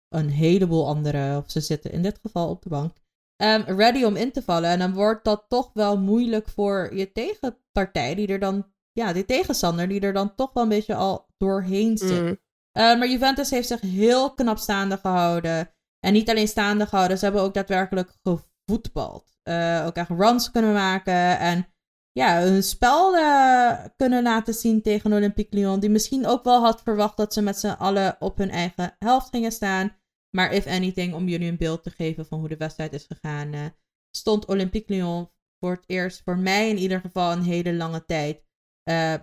een heleboel andere, of ze zitten in dit geval op de bank, um, ready om in te vallen. En dan wordt dat toch wel moeilijk voor je tegenpartij, die er dan, ja, die tegenstander, die er dan toch wel een beetje al doorheen zit. Mm. Uh, maar Juventus heeft zich heel knap staande gehouden. En niet alleen staande gehouden, ze hebben ook daadwerkelijk gevoetbald. Uh, ook echt runs kunnen maken en ja, hun spel uh, kunnen laten zien tegen Olympique Lyon. Die misschien ook wel had verwacht dat ze met z'n allen op hun eigen helft gingen staan. Maar if anything, om jullie een beeld te geven van hoe de wedstrijd is gegaan, uh, stond Olympique Lyon voor het eerst, voor mij in ieder geval, een hele lange tijd. Uh,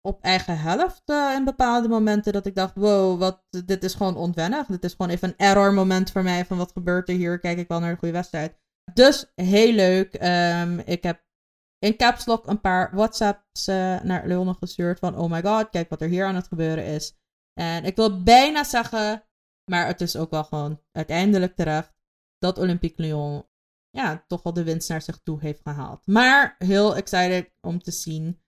op eigen helft in bepaalde momenten. Dat ik dacht, wow, wat, dit is gewoon onwennig. Dit is gewoon even een error moment voor mij. Van wat gebeurt er hier? Kijk ik wel naar de goede wedstrijd. Dus heel leuk. Um, ik heb in caps lock een paar WhatsApps uh, naar Leon gestuurd van oh my god, kijk wat er hier aan het gebeuren is. En ik wil bijna zeggen, maar het is ook wel gewoon uiteindelijk terecht, dat Olympique Lyon ja, toch wel de winst naar zich toe heeft gehaald. Maar heel excited om te zien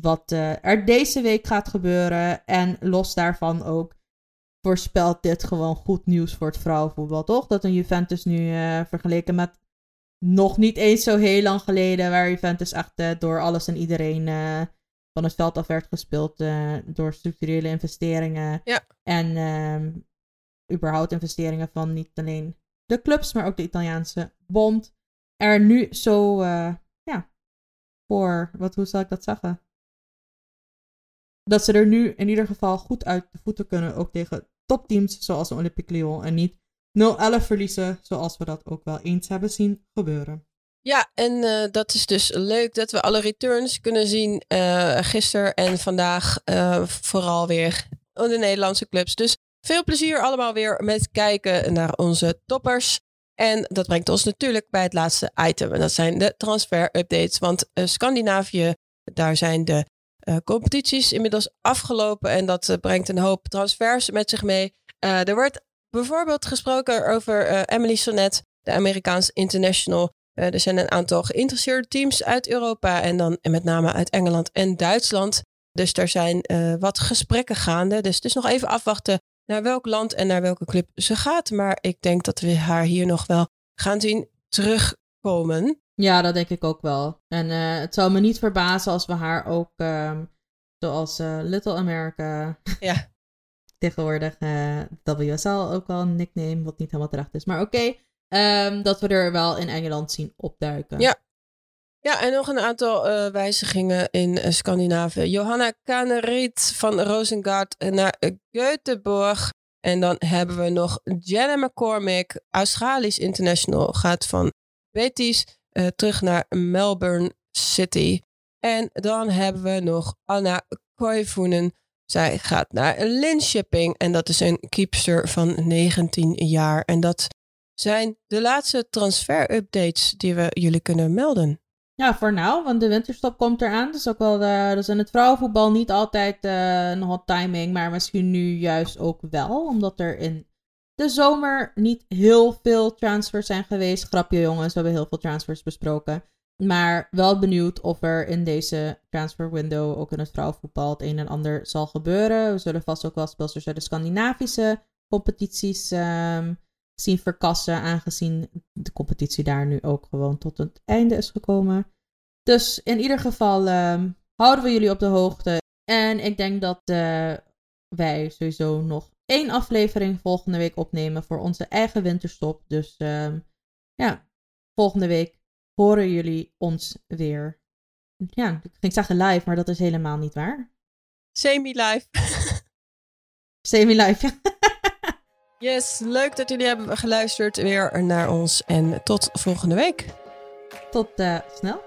wat uh, er deze week gaat gebeuren. En los daarvan ook voorspelt dit gewoon goed nieuws voor het vrouwenvoetbal, toch? Dat een Juventus nu uh, vergeleken met nog niet eens zo heel lang geleden, waar Juventus echt uh, door alles en iedereen uh, van het veld af werd gespeeld. Uh, door structurele investeringen. Ja. En um, überhaupt investeringen van niet alleen de clubs, maar ook de Italiaanse bond. Er nu zo, ja, voor, wat, hoe zal ik dat zeggen? Dat ze er nu in ieder geval goed uit de voeten kunnen, ook tegen topteams zoals de Olympique Lyon. En niet 0-11 verliezen, zoals we dat ook wel eens hebben zien gebeuren. Ja, en uh, dat is dus leuk dat we alle returns kunnen zien uh, gisteren en vandaag uh, vooral weer de Nederlandse clubs. Dus veel plezier allemaal weer met kijken naar onze toppers. En dat brengt ons natuurlijk bij het laatste item. En dat zijn de transfer-updates. Want Scandinavië, daar zijn de competities inmiddels afgelopen. En dat brengt een hoop transfers met zich mee. er wordt bijvoorbeeld gesproken over Emily Sonnet, de Amerikaanse international. er zijn een aantal geïnteresseerde teams uit Europa. En dan en met name uit Engeland en Duitsland. Dus er zijn wat gesprekken gaande. Dus het is nog even afwachten naar welk land en naar welke club ze gaat. Maar ik denk dat we haar hier nog wel gaan zien terugkomen. Ja, dat denk ik ook wel. En uh, het zou me niet verbazen als we haar ook, um, zoals uh, Little America, ja. Tegenwoordig uh, WSL ook wel een nickname, wat niet helemaal terecht is. Maar oké, um, dat we er wel in Engeland zien opduiken. Ja, ja, en nog een aantal uh, wijzigingen in uh, Scandinavië. Johanna Kanerit van Rosengard naar Göteborg. En dan hebben we nog Jenna McCormick, Australisch international, gaat van Betis terug naar Melbourne City. En dan hebben we nog Anna Koivunen. Zij gaat naar Linköping en dat is een keepster van 19 jaar. En dat zijn de laatste transfer-updates die we jullie kunnen melden. Ja, voor nou, want de winterstop komt eraan. Is ook wel, dat is in het vrouwenvoetbal niet altijd uh, een hot timing, maar misschien nu juist ook wel, omdat er in de zomer niet heel veel transfers zijn geweest. Grapje jongens, we hebben heel veel transfers besproken. Maar wel benieuwd of er in deze transfer window, ook in het vrouwenvoetbal, het een en ander zal gebeuren. We zullen vast ook wel speelsters uit de Scandinavische competities um, zien verkassen, aangezien de competitie daar nu ook gewoon tot het einde is gekomen. Dus in ieder geval um, houden we jullie op de hoogte. En ik denk dat uh, wij sowieso nog één aflevering volgende week opnemen voor onze eigen winterstop. Dus um, ja, volgende week horen jullie ons weer. Ja, ik ging zeggen live, maar dat is helemaal niet waar. Semi-live. *laughs* Semi-live, ja. *laughs* Yes, leuk dat jullie hebben geluisterd weer naar ons. En tot volgende week. Tot uh, snel.